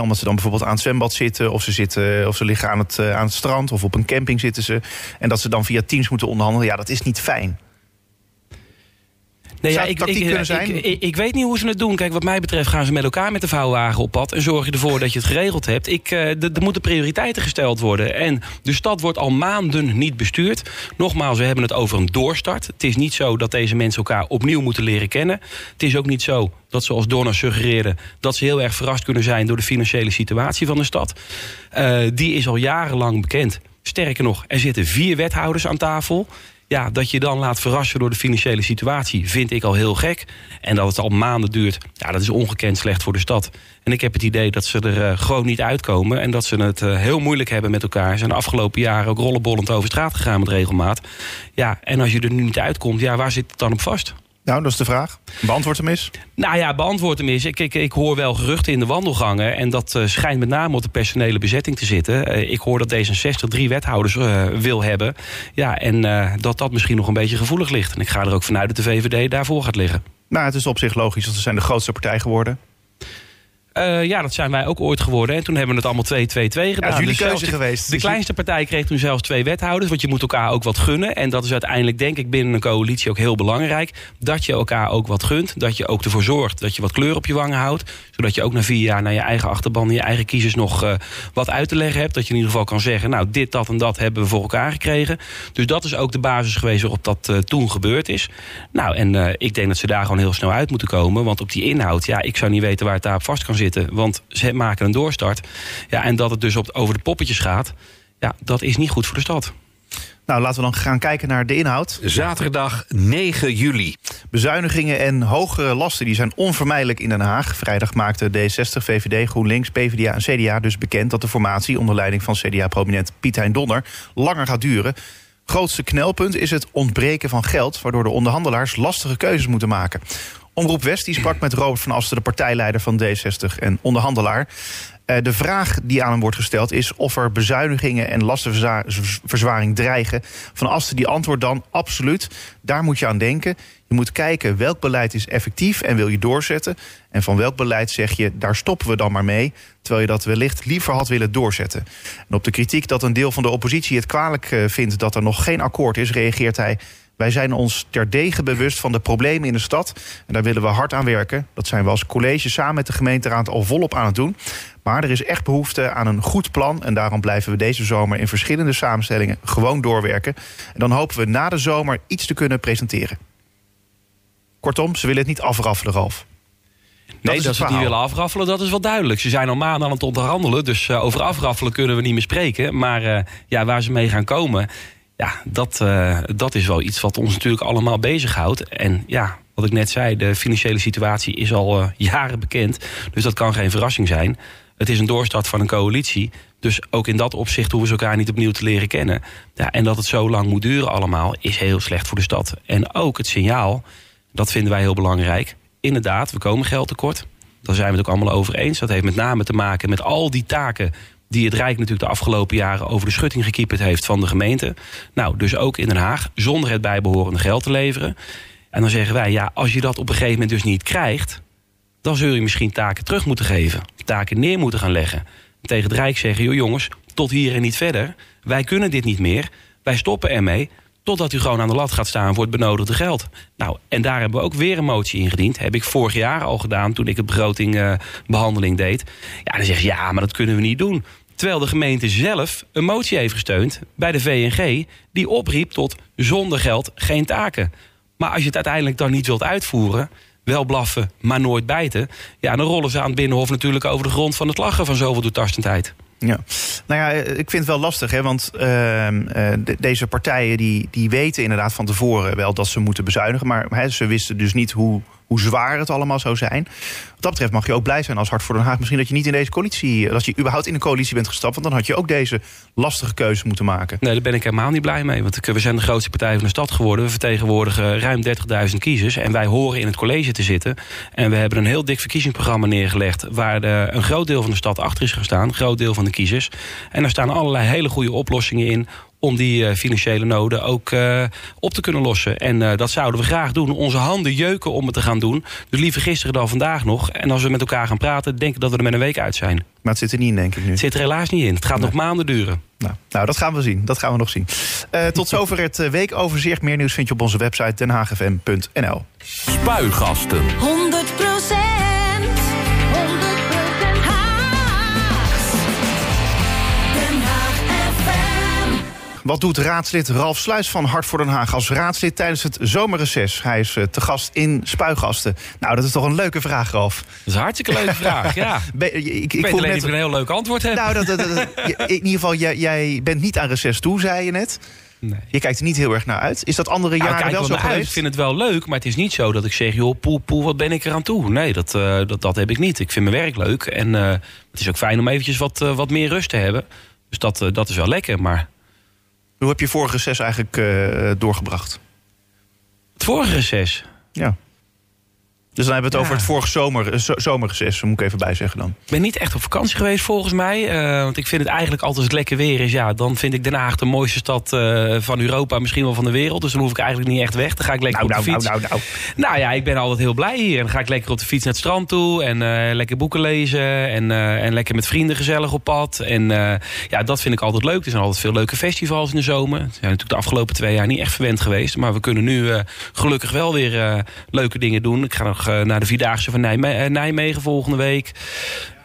Omdat ze dan bijvoorbeeld aan het zwembad zitten... of ze, zitten, of ze liggen aan het, eh, aan het strand of op een camping zitten ze... en dat ze dan via Teams moeten onderhandelen. Ja, dat is niet fijn. Nee, ja, ik, ik, kunnen zijn? Ik, ik, ik weet niet hoe ze het doen. Kijk, wat mij betreft gaan ze met elkaar met de vouwwagen op pad... en zorg je ervoor dat je het geregeld hebt. Ik, eh, er moeten prioriteiten gesteld worden. En de stad wordt al maanden niet bestuurd. Nogmaals, we hebben het over een doorstart. Het is niet zo dat deze mensen elkaar opnieuw moeten leren kennen. Het is ook niet zo dat, zoals Donna suggereerde... dat ze heel erg verrast kunnen zijn door de financiële situatie van de stad. Eh, die is al jarenlang bekend. Sterker nog, er zitten vier wethouders aan tafel... Ja, dat je dan laat verrassen door de financiële situatie... vind ik al heel gek. En dat het al maanden duurt, ja, dat is ongekend slecht voor de stad. En ik heb het idee dat ze er eh, gewoon niet uitkomen... en dat ze het eh, heel moeilijk hebben met elkaar. Ze zijn de afgelopen jaren ook rollenbollend over straat gegaan met regelmaat. Ja, en als je er nu niet uitkomt, ja, waar zit het dan op vast? Nou, dat is de vraag. Beantwoord hem eens. Nou ja, beantwoord hem eens. Ik, ik, ik hoor wel geruchten in de wandelgangen. En dat eh, schijnt met name op de personele bezetting te zitten. Eh, ik hoor dat D66 drie wethouders eh, wil hebben. Ja, en dat dat misschien nog een beetje gevoelig ligt. En ik ga er ook vanuit dat de VVD daarvoor gaat liggen. Nou, het is op zich logisch, want ze zijn de grootste partij geworden. Eh, ja, dat zijn wij ook ooit geworden. En toen hebben we het allemaal 2-2-2 gedaan. Ja, jullie Dus keuze geweest. De Dus kleinste partij kreeg toen zelfs twee wethouders. Want je moet elkaar ook wat gunnen. En dat is uiteindelijk, denk ik, binnen een coalitie ook heel belangrijk. Dat je elkaar ook wat gunt. Dat je ook ervoor zorgt dat je wat kleur op je wangen houdt. Zodat je ook na vier jaar naar je eigen achterban... en je eigen kiezers nog eh, wat uit te leggen hebt. Dat je in ieder geval kan zeggen... nou, dit, dat en dat hebben we voor elkaar gekregen. Dus dat is ook de basis geweest waarop dat eh, toen gebeurd is. Nou, en ik denk dat ze daar gewoon heel snel uit moeten komen. Want op die inhoud, ja, ik zou niet weten waar het daar op vast kan zitten. Want ze maken een doorstart. Ja, en dat het dus op, over de poppetjes gaat... ja, dat is niet goed voor de stad. Nou, laten we dan gaan kijken naar de inhoud. Zaterdag 9 juli. Bezuinigingen en hogere lasten die zijn onvermijdelijk in Den Haag. Vrijdag maakte D60, VVD, GroenLinks, PvdA en CDA dus bekend... dat de formatie onder leiding van CDA-prominent Piet Hein Donner langer gaat duren. Grootste knelpunt is het ontbreken van geld... waardoor de onderhandelaars lastige keuzes moeten maken. Omroep West die sprak met Robert van Asten, de partijleider van D60 en onderhandelaar. Eh, de vraag die aan hem wordt gesteld is of er bezuinigingen en lastenverzwaring dreigen. Van Asten die antwoordt dan absoluut. Daar moet je aan denken. Je moet kijken welk beleid is effectief en wil je doorzetten. En van welk beleid zeg je, daar stoppen we dan maar mee. Terwijl je dat wellicht liever had willen doorzetten. En op de kritiek dat een deel van de oppositie het kwalijk eh, vindt dat er nog geen akkoord is, reageert hij. Wij zijn ons terdege bewust van de problemen in de stad. En daar willen we hard aan werken. Dat zijn we als college samen met de gemeenteraad al volop aan het doen. Maar er is echt behoefte aan een goed plan. En daarom blijven we deze zomer in verschillende samenstellingen gewoon doorwerken. En dan hopen we na de zomer iets te kunnen presenteren. Kortom, ze willen het niet afraffelen, Ralf. Nee, dat ze het niet willen afraffelen, dat is wel duidelijk. Ze zijn al maanden aan het onderhandelen, dus eh, over afraffelen kunnen we niet meer spreken. Maar eh, ja, waar ze mee gaan komen, ja, dat, eh, dat is wel iets wat ons natuurlijk allemaal bezighoudt. En ja, wat ik net zei, de financiële situatie is al eh, jaren bekend. Dus dat kan geen verrassing zijn. Het is een doorstart van een coalitie. Dus ook in dat opzicht hoeven ze elkaar niet opnieuw te leren kennen. Ja, en dat het zo lang moet duren allemaal, is heel slecht voor de stad. En ook het signaal, dat vinden wij heel belangrijk. Inderdaad, we komen geld tekort. Daar zijn we het ook allemaal over eens. Dat heeft met name te maken met al die taken die het Rijk natuurlijk de afgelopen jaren over de schutting gekieperd heeft van de gemeente. Nou, dus ook in Den Haag, zonder het bijbehorende geld te leveren. En dan zeggen wij, ja, als je dat op een gegeven moment dus niet krijgt, dan zul je misschien taken terug moeten geven. Taken neer moeten gaan leggen. Tegen het Rijk zeggen, joh jongens, tot hier en niet verder. Wij kunnen dit niet meer. Wij stoppen ermee. Totdat u gewoon aan de lat gaat staan voor het benodigde geld. Nou, en daar hebben we ook weer een motie ingediend. Heb ik vorig jaar al gedaan toen ik het begrotingbehandeling deed. Ja, dan zeg je, ja, maar dat kunnen we niet doen. Terwijl de gemeente zelf een motie heeft gesteund bij de VNG... die opriep tot zonder geld geen taken. Maar als je het uiteindelijk dan niet wilt uitvoeren... wel blaffen, maar nooit bijten... ja, dan rollen ze aan het Binnenhof natuurlijk over de grond van het lachen... van zoveel doortastendheid. Ja, nou ja, ik vind het wel lastig, hè, want uh, de, deze partijen die, die weten inderdaad van tevoren wel dat ze moeten bezuinigen, maar ze wisten dus niet hoe, hoe zwaar het allemaal zou zijn. Wat dat betreft mag je ook blij zijn als Hart voor Den Haag misschien dat je niet in deze coalitie, dat je überhaupt in een coalitie bent gestapt, want dan had je ook deze lastige keuze moeten maken. Nee, daar ben ik helemaal niet blij mee, want we zijn de grootste partij van de stad geworden. We vertegenwoordigen ruim 30.000 kiezers en wij horen in het college te zitten. En we hebben een heel dik verkiezingsprogramma neergelegd waar de, een groot deel van de stad achter is gestaan, een groot deel van de kiezers. En daar staan allerlei hele goede oplossingen in om die uh, financiële noden ook uh, op te kunnen lossen. En uh, dat zouden we graag doen. Onze handen jeuken om het te gaan doen. Dus liever gisteren dan vandaag nog. En als we met elkaar gaan praten, denk ik dat we er met een week uit zijn. Maar het zit er niet in, denk ik nu. Het zit er helaas niet in. Het gaat nee. nog maanden duren. Nou, nou, dat gaan we zien. Dat gaan we nog zien. tot zover het weekoverzicht. Meer nieuws vind je op onze website denhagfm.nl. Spuigasten. 100 Wat doet raadslid Ralf Sluis van Hart voor Den Haag als raadslid tijdens het zomerreces? Hij is te gast in Spuigasten. Nou, dat is toch een leuke vraag, Ralf? Dat is een hartstikke leuke vraag, ja. Be, ik, ik, ik weet alleen net... ik een heel leuk antwoord heb. Nou, dat, dat, dat, in ieder geval, jij, jij bent niet aan reces toe, zei je net. Nee. Je kijkt er niet heel erg naar uit. Is dat andere jaren nou, wel zo uit. geweest? Ik vind het wel leuk, maar het is niet zo dat ik zeg... joh, poel, poel, wat ben ik eraan toe? Nee, dat, uh, dat, dat heb ik niet. Ik vind mijn werk leuk. En uh, het is ook fijn om eventjes wat, uh, wat meer rust te hebben. Dus dat, dat is wel lekker, maar... Hoe heb je vorige reces eigenlijk uh, doorgebracht? Het vorige reces? Ja. Dus dan hebben we het ja. over het vorige zomer, zomerreces, moet ik even bijzeggen dan. Ik ben niet echt op vakantie geweest volgens mij. Uh, want ik vind het eigenlijk altijd als het lekker weer is. Ja, dan vind ik Den Haag de mooiste stad uh, van Europa, misschien wel van de wereld. Dus dan hoef ik eigenlijk niet echt weg. Dan ga ik lekker nou, op de nou, fiets. Nou, nou, nou. nou ja, ik ben altijd heel blij hier. En dan ga ik lekker op de fiets naar het strand toe. En uh, lekker boeken lezen. En, en lekker met vrienden gezellig op pad. En ja, dat vind ik altijd leuk. Er zijn altijd veel leuke festivals in de zomer. Het zijn natuurlijk de afgelopen twee jaar niet echt verwend geweest. Maar we kunnen nu gelukkig wel weer leuke dingen doen. Ik ga nog naar de Vierdaagse van Nijme Nijmegen volgende week.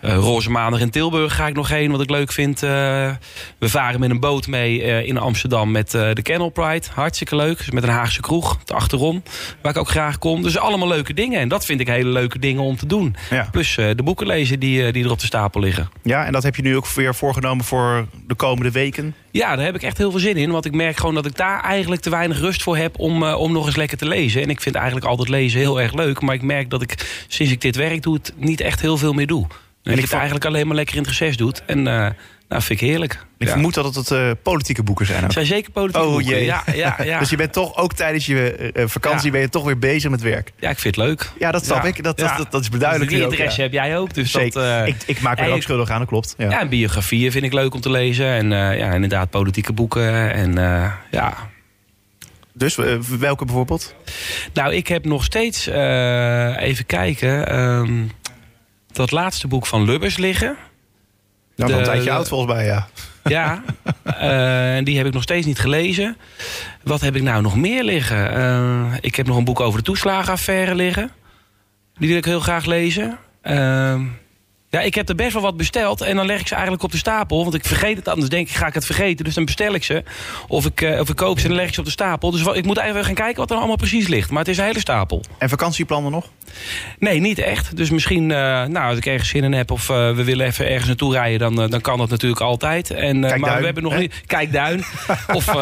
Uh, Roze Maandag in Tilburg ga ik nog heen, wat ik leuk vind. Uh, we varen met een boot mee uh, in Amsterdam met de Kennel Pride. Hartstikke leuk. Dus met een Haagse kroeg, achterom. Waar ik ook graag kom. Dus allemaal leuke dingen. En dat vind ik hele leuke dingen om te doen. Ja. Plus de boeken lezen die, die er op de stapel liggen. Ja, en dat heb je nu ook weer voorgenomen voor de komende weken? Ja, daar heb ik echt heel veel zin in. Want ik merk gewoon dat ik daar eigenlijk te weinig rust voor heb om, uh, om nog eens lekker te lezen. En ik vind eigenlijk altijd lezen heel erg leuk. Maar ik merk dat ik sinds ik dit werk doe, het niet echt heel veel meer doe. En, ik het eigenlijk alleen maar lekker in het reces doet. En uh, nou, vind ik heerlijk. Ik ja. vermoed dat het uh, politieke boeken zijn. Ook. Zijn zeker politieke oh, boeken. Jee. Ja, ja, ja. dus je bent toch ook tijdens je uh, vakantie Ja. ben je toch weer bezig met werk. Ja, ik vind het leuk. Ja, dat snap ik. Dat, dat, dat, dat is beduidelijk. Die nu ook, interesse heb jij ook. Dus Zeker. dat, ik, ik maak me er ook schuldig aan, dat klopt. Ja. en biografieën vind ik leuk om te lezen. En ja, inderdaad, politieke boeken. En ja, Dus welke bijvoorbeeld? Nou, ik heb nog steeds, uh, even kijken, um, dat laatste boek van Lubbers liggen. Nou, De- een tijdje oud volgens mij, ja. Ja, uh, en die heb ik nog steeds niet gelezen. Wat heb ik nou nog meer liggen? Uh, ik heb nog een boek over de toeslagenaffaire liggen. Die wil ik heel graag lezen. Uh, Ja, ik heb er best wel wat besteld en dan leg ik ze eigenlijk op de stapel. Want ik vergeet het anders, denk ik, ga ik het vergeten. Dus dan bestel ik ze. Of ik, eh, of ik koop ze en dan leg ik ze op de stapel. Dus wat, ik moet eigenlijk gaan kijken wat er allemaal precies ligt. Maar het is een hele stapel. En vakantieplannen nog? Nee, niet echt. Dus misschien, eh, nou, als ik ergens zin in heb of eh, we willen even ergens naartoe rijden, dan, dan kan dat natuurlijk altijd. En, maar Duin, we hebben nog hè? niet. Kijk Duin. of,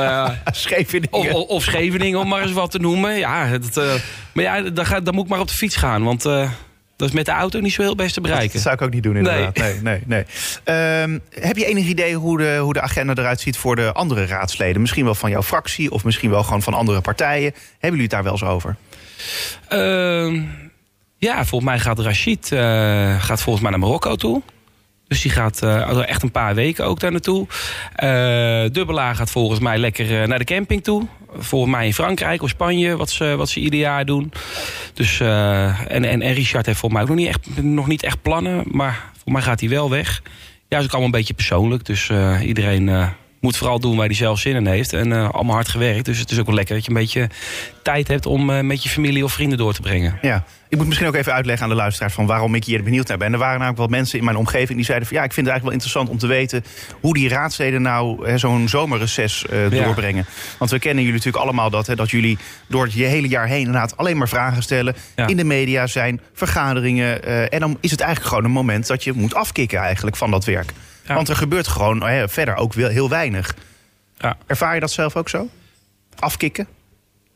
Scheveningen. of, Scheveningen, om maar eens wat te noemen. Ja, dat, maar ja, dan, ga, dan moet ik maar op de fiets gaan. Want dat is met de auto niet zo heel best te bereiken. Dat zou ik ook niet doen, inderdaad. Nee, nee, nee. Ehm, heb je enig idee hoe de, hoe de agenda eruit ziet voor de andere raadsleden? Misschien wel van jouw fractie of misschien wel gewoon van andere partijen. Hebben jullie het daar wel eens over? Ehm, ja, volgens mij gaat Rachid eh, gaat volgens mij naar Marokko toe. Dus die gaat eh, echt een paar weken ook daar naartoe. Eh Dubbelaar gaat volgens mij lekker naar de camping toe. Volgens mij in Frankrijk of Spanje, wat ze, wat ze ieder jaar doen. Dus, eh, en, en, en Richard heeft volgens mij ook nog niet echt, nog niet echt plannen. Maar voor mij gaat hij wel weg. Ja, is ook allemaal een beetje persoonlijk. Dus eh, iedereen eh, moet vooral doen waar hij zelf zin in heeft. En eh, allemaal hard gewerkt. Dus het is ook wel lekker dat je een beetje tijd hebt om eh, met je familie of vrienden door te brengen. Ja. Ik moet misschien ook even uitleggen aan de luisteraars van waarom ik hier benieuwd naar ben. Er waren namelijk wel mensen in mijn omgeving die zeiden van ja, ik vind het eigenlijk wel interessant om te weten hoe die raadsleden nou hè, zo'n zomerreces eh, Ja. doorbrengen. Want we kennen jullie natuurlijk allemaal dat, hè, dat jullie door het je hele jaar heen inderdaad alleen maar vragen stellen. Ja. In de media zijn vergaderingen. en dan is het eigenlijk gewoon een moment dat je moet afkicken eigenlijk van dat werk. Ja. Want er gebeurt gewoon hè, verder ook heel weinig. Ja. Ervaar je dat zelf ook zo? Afkicken?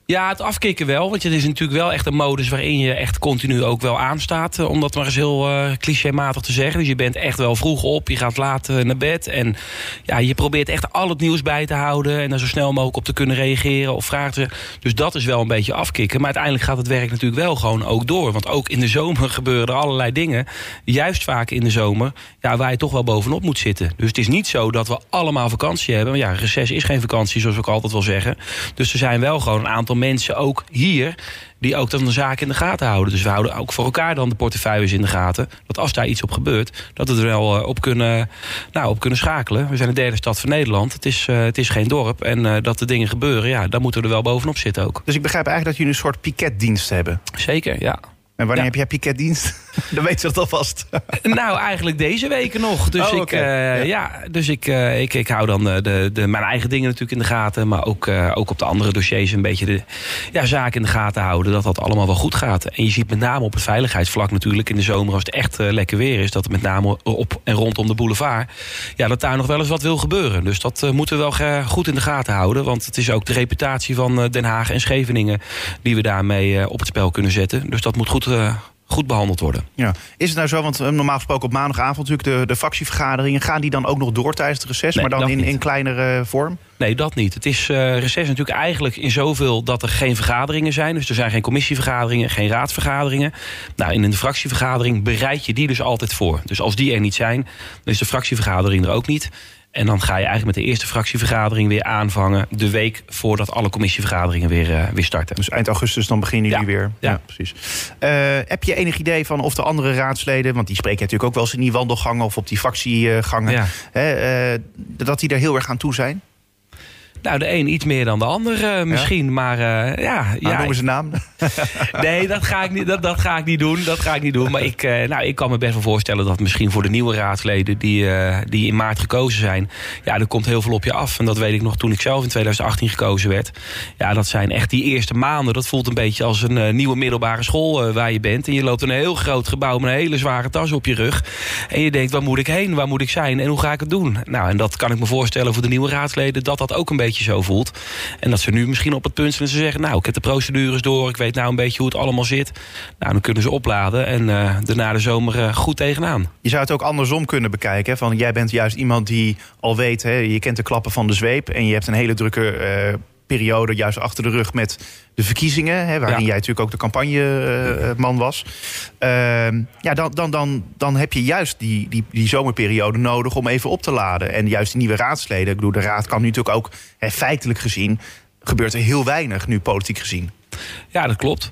Ja, het afkicken wel. Want het is natuurlijk wel echt een modus waarin je echt continu ook wel aanstaat. eh, Om dat maar eens heel eh clichématig te zeggen. Dus je bent echt wel vroeg op, je gaat laat eh, naar bed. En ja, je probeert echt al het nieuws bij te houden. En daar zo snel mogelijk op te kunnen reageren of vragen. Dus dat is wel een beetje afkicken. Maar uiteindelijk gaat het werk natuurlijk wel gewoon ook door. Want ook in de zomer gebeuren er allerlei dingen. Juist vaak in de zomer. Ja, waar je toch wel bovenop moet zitten. Dus het is niet zo dat we allemaal vakantie hebben. Ja, reces is geen vakantie, zoals we ook altijd wel zeggen. Dus er zijn wel gewoon een aantal mensen, ook hier, die ook dan de zaak in de gaten houden. Dus we houden ook voor elkaar dan de portefeuilles in de gaten. Dat als daar iets op gebeurt, dat we er wel eh, op kunnen, nou, op kunnen schakelen. We zijn de derde stad van Nederland. Het is, eh, het is geen dorp. En eh, dat de dingen gebeuren, ja, dan moeten we er wel bovenop zitten ook. Dus ik begrijp eigenlijk dat jullie een soort piketdienst hebben. Zeker, ja. En wanneer Ja. heb jij piketdienst? Dan weet ze dat alvast. Nou, eigenlijk deze weken nog. Dus, Oh, ik, eh, Ja. ja. dus ik, eh, ik, ik hou dan eh, de, de, mijn eigen dingen natuurlijk in de gaten. Maar ook, eh, ook op de andere dossiers een beetje de ja, zaken in de gaten houden. Dat dat allemaal wel goed gaat. En je ziet met name op het veiligheidsvlak natuurlijk in de zomer... als het echt eh, lekker weer is. Dat het met name op en rondom de boulevard... Ja, dat daar nog wel eens wat wil gebeuren. Dus dat eh, moeten we wel eh, goed in de gaten houden. Want het is ook de reputatie van eh, Den Haag en Scheveningen... die we daarmee eh, op het spel kunnen zetten. Dus dat moet goed... eh, Goed behandeld worden. Ja. Is het nou zo, want eh, normaal gesproken op maandagavond natuurlijk de, de fractievergaderingen, gaan die dan ook nog door tijdens het reces, Nee, maar dan in, in kleinere vorm? Nee, dat niet. Het is eh reces natuurlijk eigenlijk in zoveel dat er geen vergaderingen zijn. Dus er zijn geen commissievergaderingen, geen raadsvergaderingen. Nou, in een fractievergadering bereid je die dus altijd voor. Dus als die er niet zijn, dan is de fractievergadering er ook niet. En dan ga je eigenlijk met de eerste fractievergadering weer aanvangen... de week voordat alle commissievergaderingen weer, eh, weer starten. Dus eind augustus dan beginnen jullie Ja. weer. Ja. precies. Eh, heb je enig idee van of de andere raadsleden, want die spreken natuurlijk ook wel eens in die wandelgangen of op die fractiegangen, Ja. hè, eh, dat die er heel erg aan toe zijn? Nou, de een iets meer dan de ander eh, misschien. Maar eh, ja, Nou, ja noemen ze naam. Nee, dat ga ik niet, dat, dat ga ik niet doen. Dat ga ik niet doen. Maar ik, eh, nou, ik kan me best wel voorstellen dat misschien voor de nieuwe raadsleden die, die in maart gekozen zijn. Ja, er komt heel veel op je af. En dat weet ik nog toen ik zelf in 2018 gekozen werd. Ja, dat zijn echt die eerste maanden. Dat voelt een beetje als een nieuwe middelbare school waar je bent. En je loopt in een heel groot gebouw met een hele zware tas op je rug. En je denkt, waar moet ik heen? Waar moet ik zijn? En hoe ga ik het doen? Nou, en dat kan ik me voorstellen voor de nieuwe raadsleden. Dat dat ook een beetje zo voelt. En dat ze nu misschien op het punt zijn en ze zeggen... nou, ik heb de procedures door. Ik weet nou een beetje hoe het allemaal zit. Nou, dan kunnen ze opladen. En eh daarna de zomer eh, goed tegenaan. Je zou het ook andersom kunnen bekijken. Van, jij bent juist iemand die al weet, hè, je kent de klappen van de zweep. En je hebt een hele drukke eh, periode juist achter de rug met de verkiezingen. Hè, waarin Ja. jij natuurlijk ook de campagneman was. Ehm, ja, dan, dan, dan, dan heb je juist die, die, die zomerperiode nodig om even op te laden. En juist die nieuwe raadsleden. Ik bedoel, de raad kan nu natuurlijk ook hè, feitelijk gezien. gebeurt er heel weinig nu politiek gezien. Ja, dat klopt.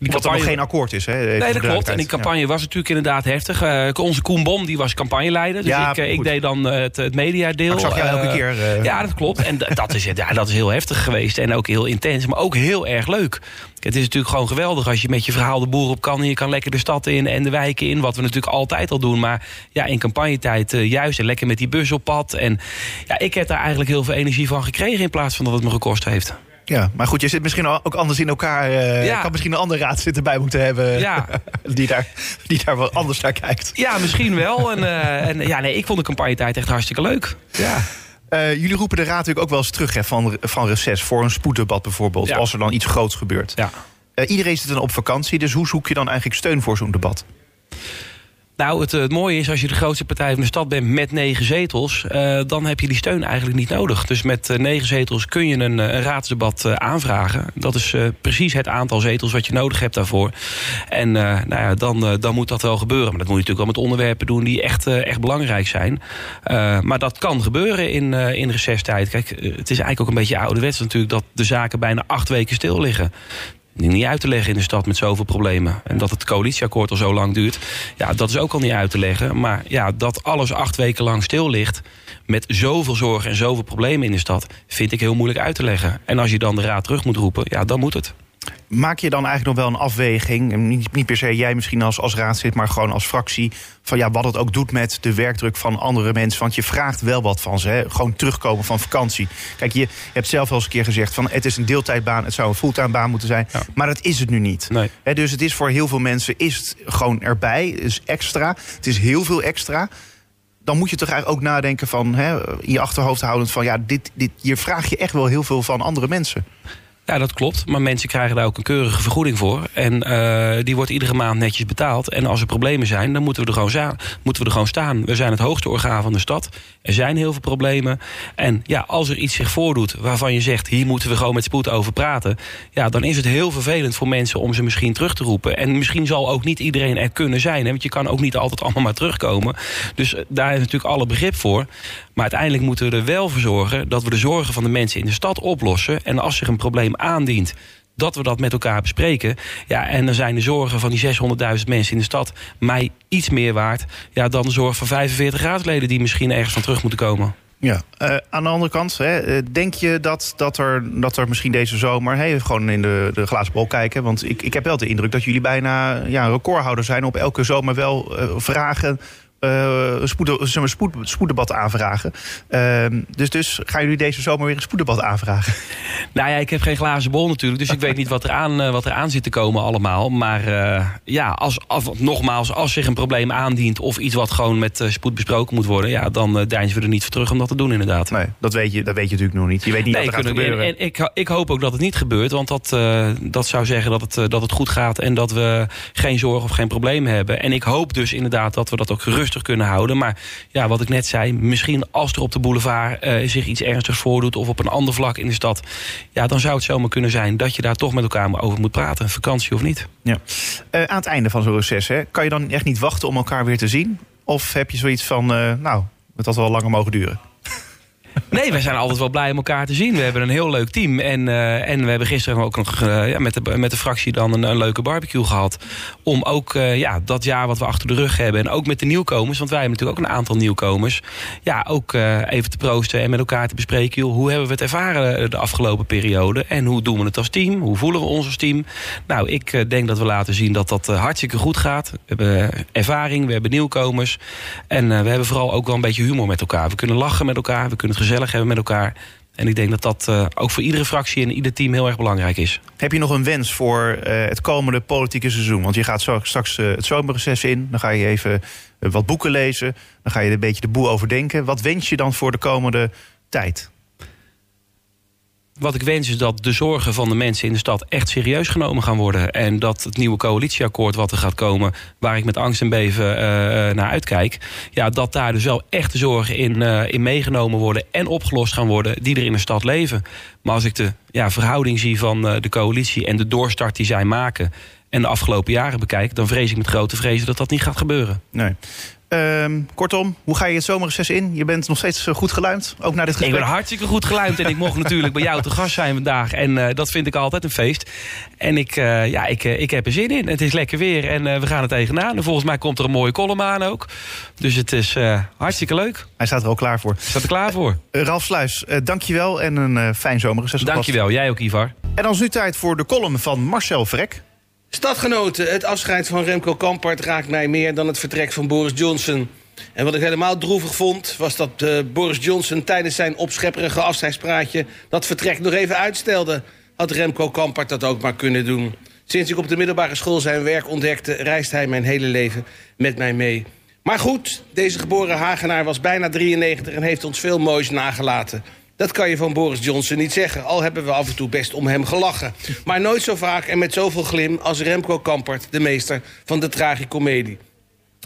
Wat er nog geen akkoord is, hè? Even Nee, dat klopt. En die campagne was natuurlijk inderdaad heftig. Eh, onze Koen Bom, die was campagneleider. Dus Ja, ik, eh, ik deed dan eh, het, het mediadeel. Ik zag jou elke keer, Ja, dat klopt. En dat is, ja, dat is heel heftig geweest. En ook heel intens, maar ook heel erg leuk. Het is natuurlijk gewoon geweldig als je met je verhaal de boer op kan. En je kan lekker de stad in en de wijken in. Wat we natuurlijk altijd al doen. Maar ja, in campagnetijd juist. En lekker met die bus op pad. En ja, ik heb daar eigenlijk heel veel energie van gekregen. In plaats van dat het me gekost heeft. Ja, maar goed, je zit misschien ook anders in elkaar. eh Ja. kan misschien een andere raadzitter bij moeten hebben. Ja. die, daar, die daar wat anders naar kijkt. Ja, misschien wel. En, eh, en ja, nee, ik vond de campagnetijd echt hartstikke leuk. Ja. Eh, jullie roepen de raad natuurlijk ook wel eens terug hè, van, van reces voor een spoeddebat bijvoorbeeld. Ja. Als er dan iets groots gebeurt. ja. Iedereen zit dan op vakantie, dus hoe zoek je dan eigenlijk steun voor zo'n debat? Nou, het, eh, het mooie is als je de grootste partij van de stad bent met negen zetels, eh, dan heb je die steun eigenlijk niet nodig. Dus met eh, negen zetels kun je een, raadsdebat aanvragen. Dat is precies het aantal zetels wat je nodig hebt daarvoor. En nou ja, dan, dan moet dat wel gebeuren. Maar dat moet je natuurlijk wel met onderwerpen doen die echt, echt belangrijk zijn. Maar dat kan gebeuren in, in recesstijd. Kijk, het is eigenlijk ook een beetje ouderwets natuurlijk dat de zaken bijna acht weken stil liggen niet uit te leggen in de stad met zoveel problemen. En dat het coalitieakkoord al zo lang duurt, ja, dat is ook al niet uit te leggen. Maar ja, dat alles acht weken lang stil ligt... met zoveel zorgen en zoveel problemen in de stad... vind ik heel moeilijk uit te leggen. En als je dan de raad terug moet roepen, ja, dan moet het. Maak je dan eigenlijk nog wel een afweging, en niet, niet per se jij misschien als, als raadslid, maar gewoon als fractie, van ja, wat het ook doet met de werkdruk van andere mensen? Want je vraagt wel wat van ze, hè? gewoon terugkomen van vakantie. Kijk, je hebt zelf wel eens een keer gezegd van het is een deeltijdbaan, het zou een fulltime baan moeten zijn, Ja. maar dat is het nu niet. Nee. Dus het is voor heel veel mensen is het gewoon erbij, het is extra, het is heel veel extra. Dan moet je toch eigenlijk ook nadenken van, hè, in je achterhoofd houdend van ja, dit, dit, hier vraag je echt wel heel veel van andere mensen. Ja, dat klopt. Maar mensen krijgen daar ook een keurige vergoeding voor. En eh, die wordt iedere maand netjes betaald. En als er problemen zijn, dan moeten we, er gewoon moeten we er gewoon staan. We zijn het hoogste orgaan van de stad. Er zijn heel veel problemen. En ja, als er iets zich voordoet waarvan je zegt... hier moeten we gewoon met spoed over praten... ja, dan is het heel vervelend voor mensen om ze misschien terug te roepen. En misschien zal ook niet iedereen er kunnen zijn. Hè, want je kan ook niet altijd allemaal maar terugkomen. Dus eh, daar is natuurlijk alle begrip voor. Maar uiteindelijk moeten we er wel voor zorgen... dat we de zorgen van de mensen in de stad oplossen. En als zich een probleem aandient dat we dat met elkaar bespreken. Ja, en dan zijn de zorgen van die 600.000 mensen in de stad mij iets meer waard ja, dan de zorg van 45 raadsleden die misschien ergens van terug moeten komen. Ja, eh, aan de andere kant, hè, eh, denk je dat, dat, er, dat er misschien deze zomer... Hey, gewoon in de, de glazen bol kijken... want ik, ik heb wel de indruk dat jullie bijna ja, recordhouder zijn... op elke zomer wel eh, vragen, eh, een spoed, maar, spoed, spoeddebat aanvragen. Ehm, dus, dus gaan jullie deze zomer weer een spoeddebat aanvragen? Nou ja, ik heb geen glazen bol natuurlijk, dus ik weet niet wat er aan, eh, wat er aan zit te komen allemaal. Maar eh, ja, als, als, nogmaals, als zich een probleem aandient of iets wat gewoon met eh, spoed besproken moet worden... ja, dan uh, deinzen we er niet voor terug om dat te doen inderdaad. Nee, dat weet je, dat weet je natuurlijk nog niet. Je weet niet nee, wat er gaat gebeuren. En, en ik, ik hoop ook dat het niet gebeurt, want dat, eh, dat zou zeggen dat het, eh, dat het goed gaat... en dat we geen zorg of geen problemen hebben. En ik hoop dus inderdaad dat we dat ook kunnen houden. Maar ja, wat ik net zei, misschien als er op de boulevard eh, zich iets ernstigs voordoet... of op een ander vlak in de stad, ja, dan zou het zomaar kunnen zijn... dat je daar toch met elkaar over moet praten, vakantie of niet. Ja. Eh, aan het einde van zo'n reces, hè, kan je dan echt niet wachten om elkaar weer te zien? Of heb je zoiets van, eh, nou, het had wel langer mogen duren? Nee, wij zijn altijd wel blij om elkaar te zien. We hebben een heel leuk team. En, uh, en we hebben gisteren ook nog uh, ja, met, de, met de fractie dan een, leuke barbecue gehad. Om ook uh, ja, dat jaar wat we achter de rug hebben. En ook met de nieuwkomers. Want wij hebben natuurlijk ook een aantal nieuwkomers. Ja, ook even te proosten en met elkaar te bespreken. Hoe hebben we het ervaren de afgelopen periode? En hoe doen we het als team? Hoe voelen we ons als team? Nou, ik denk dat we laten zien dat dat hartstikke goed gaat. We hebben ervaring, we hebben nieuwkomers. En we hebben vooral ook wel een beetje humor met elkaar. We kunnen lachen met elkaar, we kunnen gezellig hebben met elkaar. En ik denk dat dat uh, ook voor iedere fractie en ieder team heel erg belangrijk is. Heb je nog een wens voor uh, het komende politieke seizoen? Want je gaat straks uh, het zomerreces in. Dan ga je even wat boeken lezen. Dan ga je een beetje de boel overdenken. Wat wens je dan voor de komende tijd? Wat ik wens is dat de zorgen van de mensen in de stad echt serieus genomen gaan worden. En dat het nieuwe coalitieakkoord wat er gaat komen, waar ik met angst en beven uh, naar uitkijk. Ja, dat daar dus wel echte zorgen in, uh, in meegenomen worden en opgelost gaan worden die er in de stad leven. Maar als ik de ja, verhouding zie van de coalitie en de doorstart die zij maken. en de afgelopen jaren bekijk... dan vrees ik met grote vrezen dat dat niet gaat gebeuren. Nee. Ehm, kortom, hoe ga je het zomerreces in? Je bent nog steeds eh, goed geluimd, ook na dit Ik gesprek. ben hartstikke goed geluimd en ik mocht natuurlijk bij jou te gast zijn vandaag. En eh, dat vind ik altijd een feest. En ik, eh, ja, ik, ik heb er zin in. Het is lekker weer en we gaan er tegenaan. En volgens mij komt er een mooie column aan ook. Dus het is hartstikke leuk. Hij staat er al klaar voor. Ik sta er klaar voor. Ralf Sluis, dankjewel en een fijn zomerreces. Dankjewel. Jij ook, Ivar. En dan is nu tijd voor de column van Marcel Vrek. Stadgenoten, het afscheid van Remco Kampert raakt mij meer dan het vertrek van Boris Johnson. En wat ik helemaal droevig vond, was dat eh, Boris Johnson tijdens zijn opschepperige afscheidspraatje dat vertrek nog even uitstelde. Had Remco Kampert dat ook maar kunnen doen. Sinds ik op de middelbare school zijn werk ontdekte, reist hij mijn hele leven met mij mee. Maar goed, deze geboren Hagenaar was bijna 93 en heeft ons veel moois nagelaten. Dat kan je van Boris Johnson niet zeggen, al hebben we af en toe best om hem gelachen. Maar nooit zo vaak en met zoveel glim als Remco Kampert, de meester van de tragicomedie.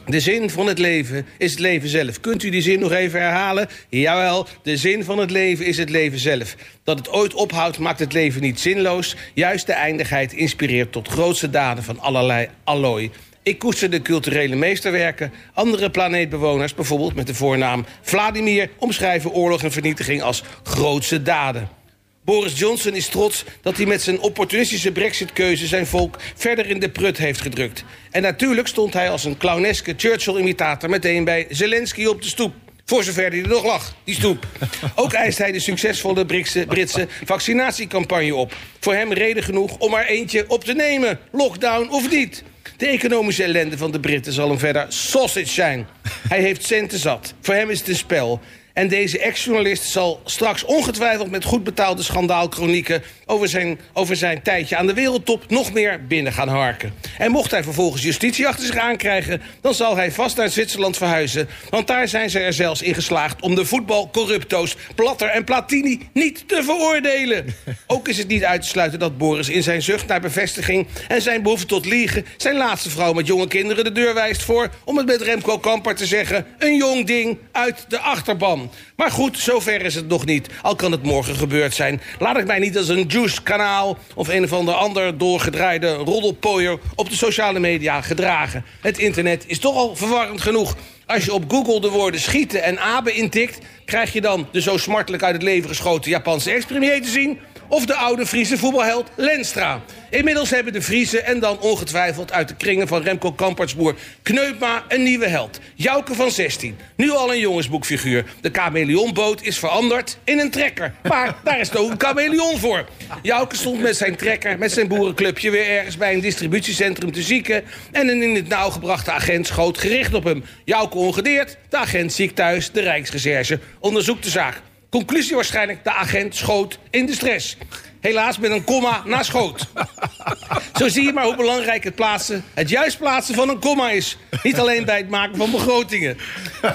De zin van het leven is het leven zelf. Kunt u die zin nog even herhalen? Jawel, de zin van het leven is het leven zelf. Dat het ooit ophoudt maakt het leven niet zinloos. Juist de eindigheid inspireert tot grootste daden van allerlei allooi. Ik koester de culturele meesterwerken. Andere planeetbewoners, bijvoorbeeld met de voornaam Vladimir... omschrijven oorlog en vernietiging als grootste daden. Boris Johnson is trots dat hij met zijn opportunistische brexit-keuze... zijn volk verder in de prut heeft gedrukt. En natuurlijk stond hij als een clowneske Churchill-imitator... meteen bij Zelensky op de stoep. Voor zover hij er nog lag, die stoep. Ook eist hij de succesvolle Britse, Britse vaccinatiecampagne op. Voor hem reden genoeg om er eentje op te nemen. Lockdown of niet. De economische ellende van de Britten zal hem verder sausage zijn. Hij heeft centen zat. Voor hem is het een spel. En deze ex-journalist zal straks ongetwijfeld met goed betaalde schandaalkronieken over zijn, over zijn tijdje aan de wereldtop nog meer binnen gaan harken. En mocht hij vervolgens justitie achter zich aankrijgen, dan zal hij vast naar Zwitserland verhuizen. Want daar zijn ze er zelfs in geslaagd om de voetbalcorrupto's Platter en Platini niet te veroordelen. Ook is het niet uit te sluiten dat Boris in zijn zucht naar bevestiging en zijn behoefte tot liegen zijn laatste vrouw met jonge kinderen de deur wijst voor, om het met Remco Kamper te zeggen, een jong ding uit de achterban. Maar goed, zover is het nog niet. Al kan het morgen gebeurd zijn. Laat ik mij niet als een juice-kanaal... of een of ander ander doorgedraaide roddelpooier... op de sociale media gedragen. Het internet is toch al verwarrend genoeg. Als je op Google de woorden schieten en abe intikt... krijg je dan de zo smartelijk uit het leven geschoten Japanse ex-premier te zien... of de oude Friese voetbalheld Lenstra. Inmiddels hebben de Friese en dan ongetwijfeld uit de kringen van Remco Kampertsboer Kneupma een nieuwe held. Jouke van 16. Nu al een jongensboekfiguur. De chameleonboot is veranderd in een trekker. Maar daar is toch een chameleon voor. Jouke stond met zijn trekker, met zijn boerenclubje weer ergens bij een distributiecentrum te zieken. En een in het nauw gebrachte agent schoot gericht op hem. Jouke ongedeerd, de agent ziek thuis, de Rijksrecherche onderzoekt de zaak. Conclusie waarschijnlijk, de agent schoot in de stress. Helaas met een komma na schoot. Zo zie je maar hoe belangrijk het plaatsen, het juist plaatsen van een komma is. Niet alleen bij het maken van begrotingen.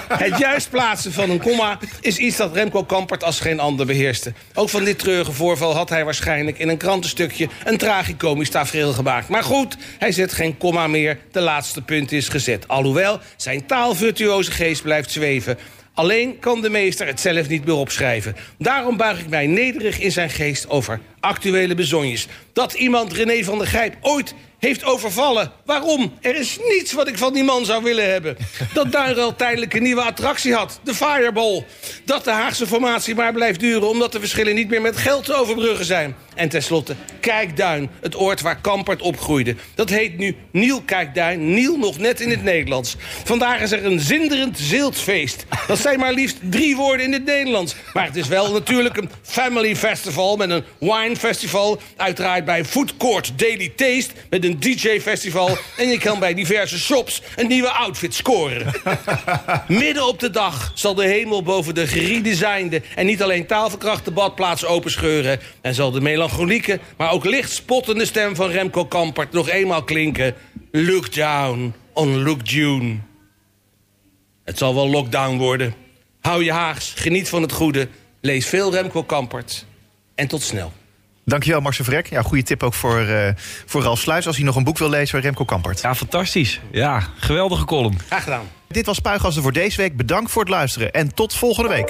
Het juist plaatsen van een komma is iets dat Remco Kampert als geen ander beheerste. Ook van dit treurige voorval had hij waarschijnlijk in een krantenstukje een tragicomisch tafereel gemaakt. Maar goed, hij zet geen komma meer. De laatste punt is gezet. Alhoewel zijn taalvirtuoze geest blijft zweven. Alleen kan de meester het zelf niet meer opschrijven. Daarom buig ik mij nederig in zijn geest over actuele bezonjes. Dat iemand René van der Grijp ooit heeft overvallen. Waarom? Er is niets wat ik van die man zou willen hebben. Dat Duinrel tijdelijk een nieuwe attractie had. De Fireball. Dat de Haagse formatie maar blijft duren... omdat de verschillen niet meer met geld te overbruggen zijn. En tenslotte, Kijkduin. Het oord waar Kampert opgroeide. Dat heet nu Niel Kijkduin. Niel nog net in het Nederlands. Vandaag is er een zinderend ziltfeest. Dat zijn maar liefst drie woorden in het Nederlands. Maar het is wel natuurlijk een family festival... met een wine festival. Uiteraard bij Food Court Daily Taste... met een DJ-festival. En je kan bij diverse shops een nieuwe outfit scoren. Midden op de dag zal de hemel boven de geredesignde... en niet alleen taalverkrachte badplaats openscheuren... en zal de melancholieke, maar ook licht spottende stem van Remco Kampert... nog eenmaal klinken. Look down on Look June. Het zal wel lockdown worden. Hou je haags, geniet van het goede. Lees veel Remco Kampert. En tot snel. Dankjewel Marcel Vrek. Ja, goede tip ook voor, eh voor Ralf Sluis... als hij nog een boek wil lezen van Remco Kampert. Ja, fantastisch. Ja, geweldige column. Graag gedaan. Dit was Spuigasten voor deze week. Bedankt voor het luisteren en tot volgende week.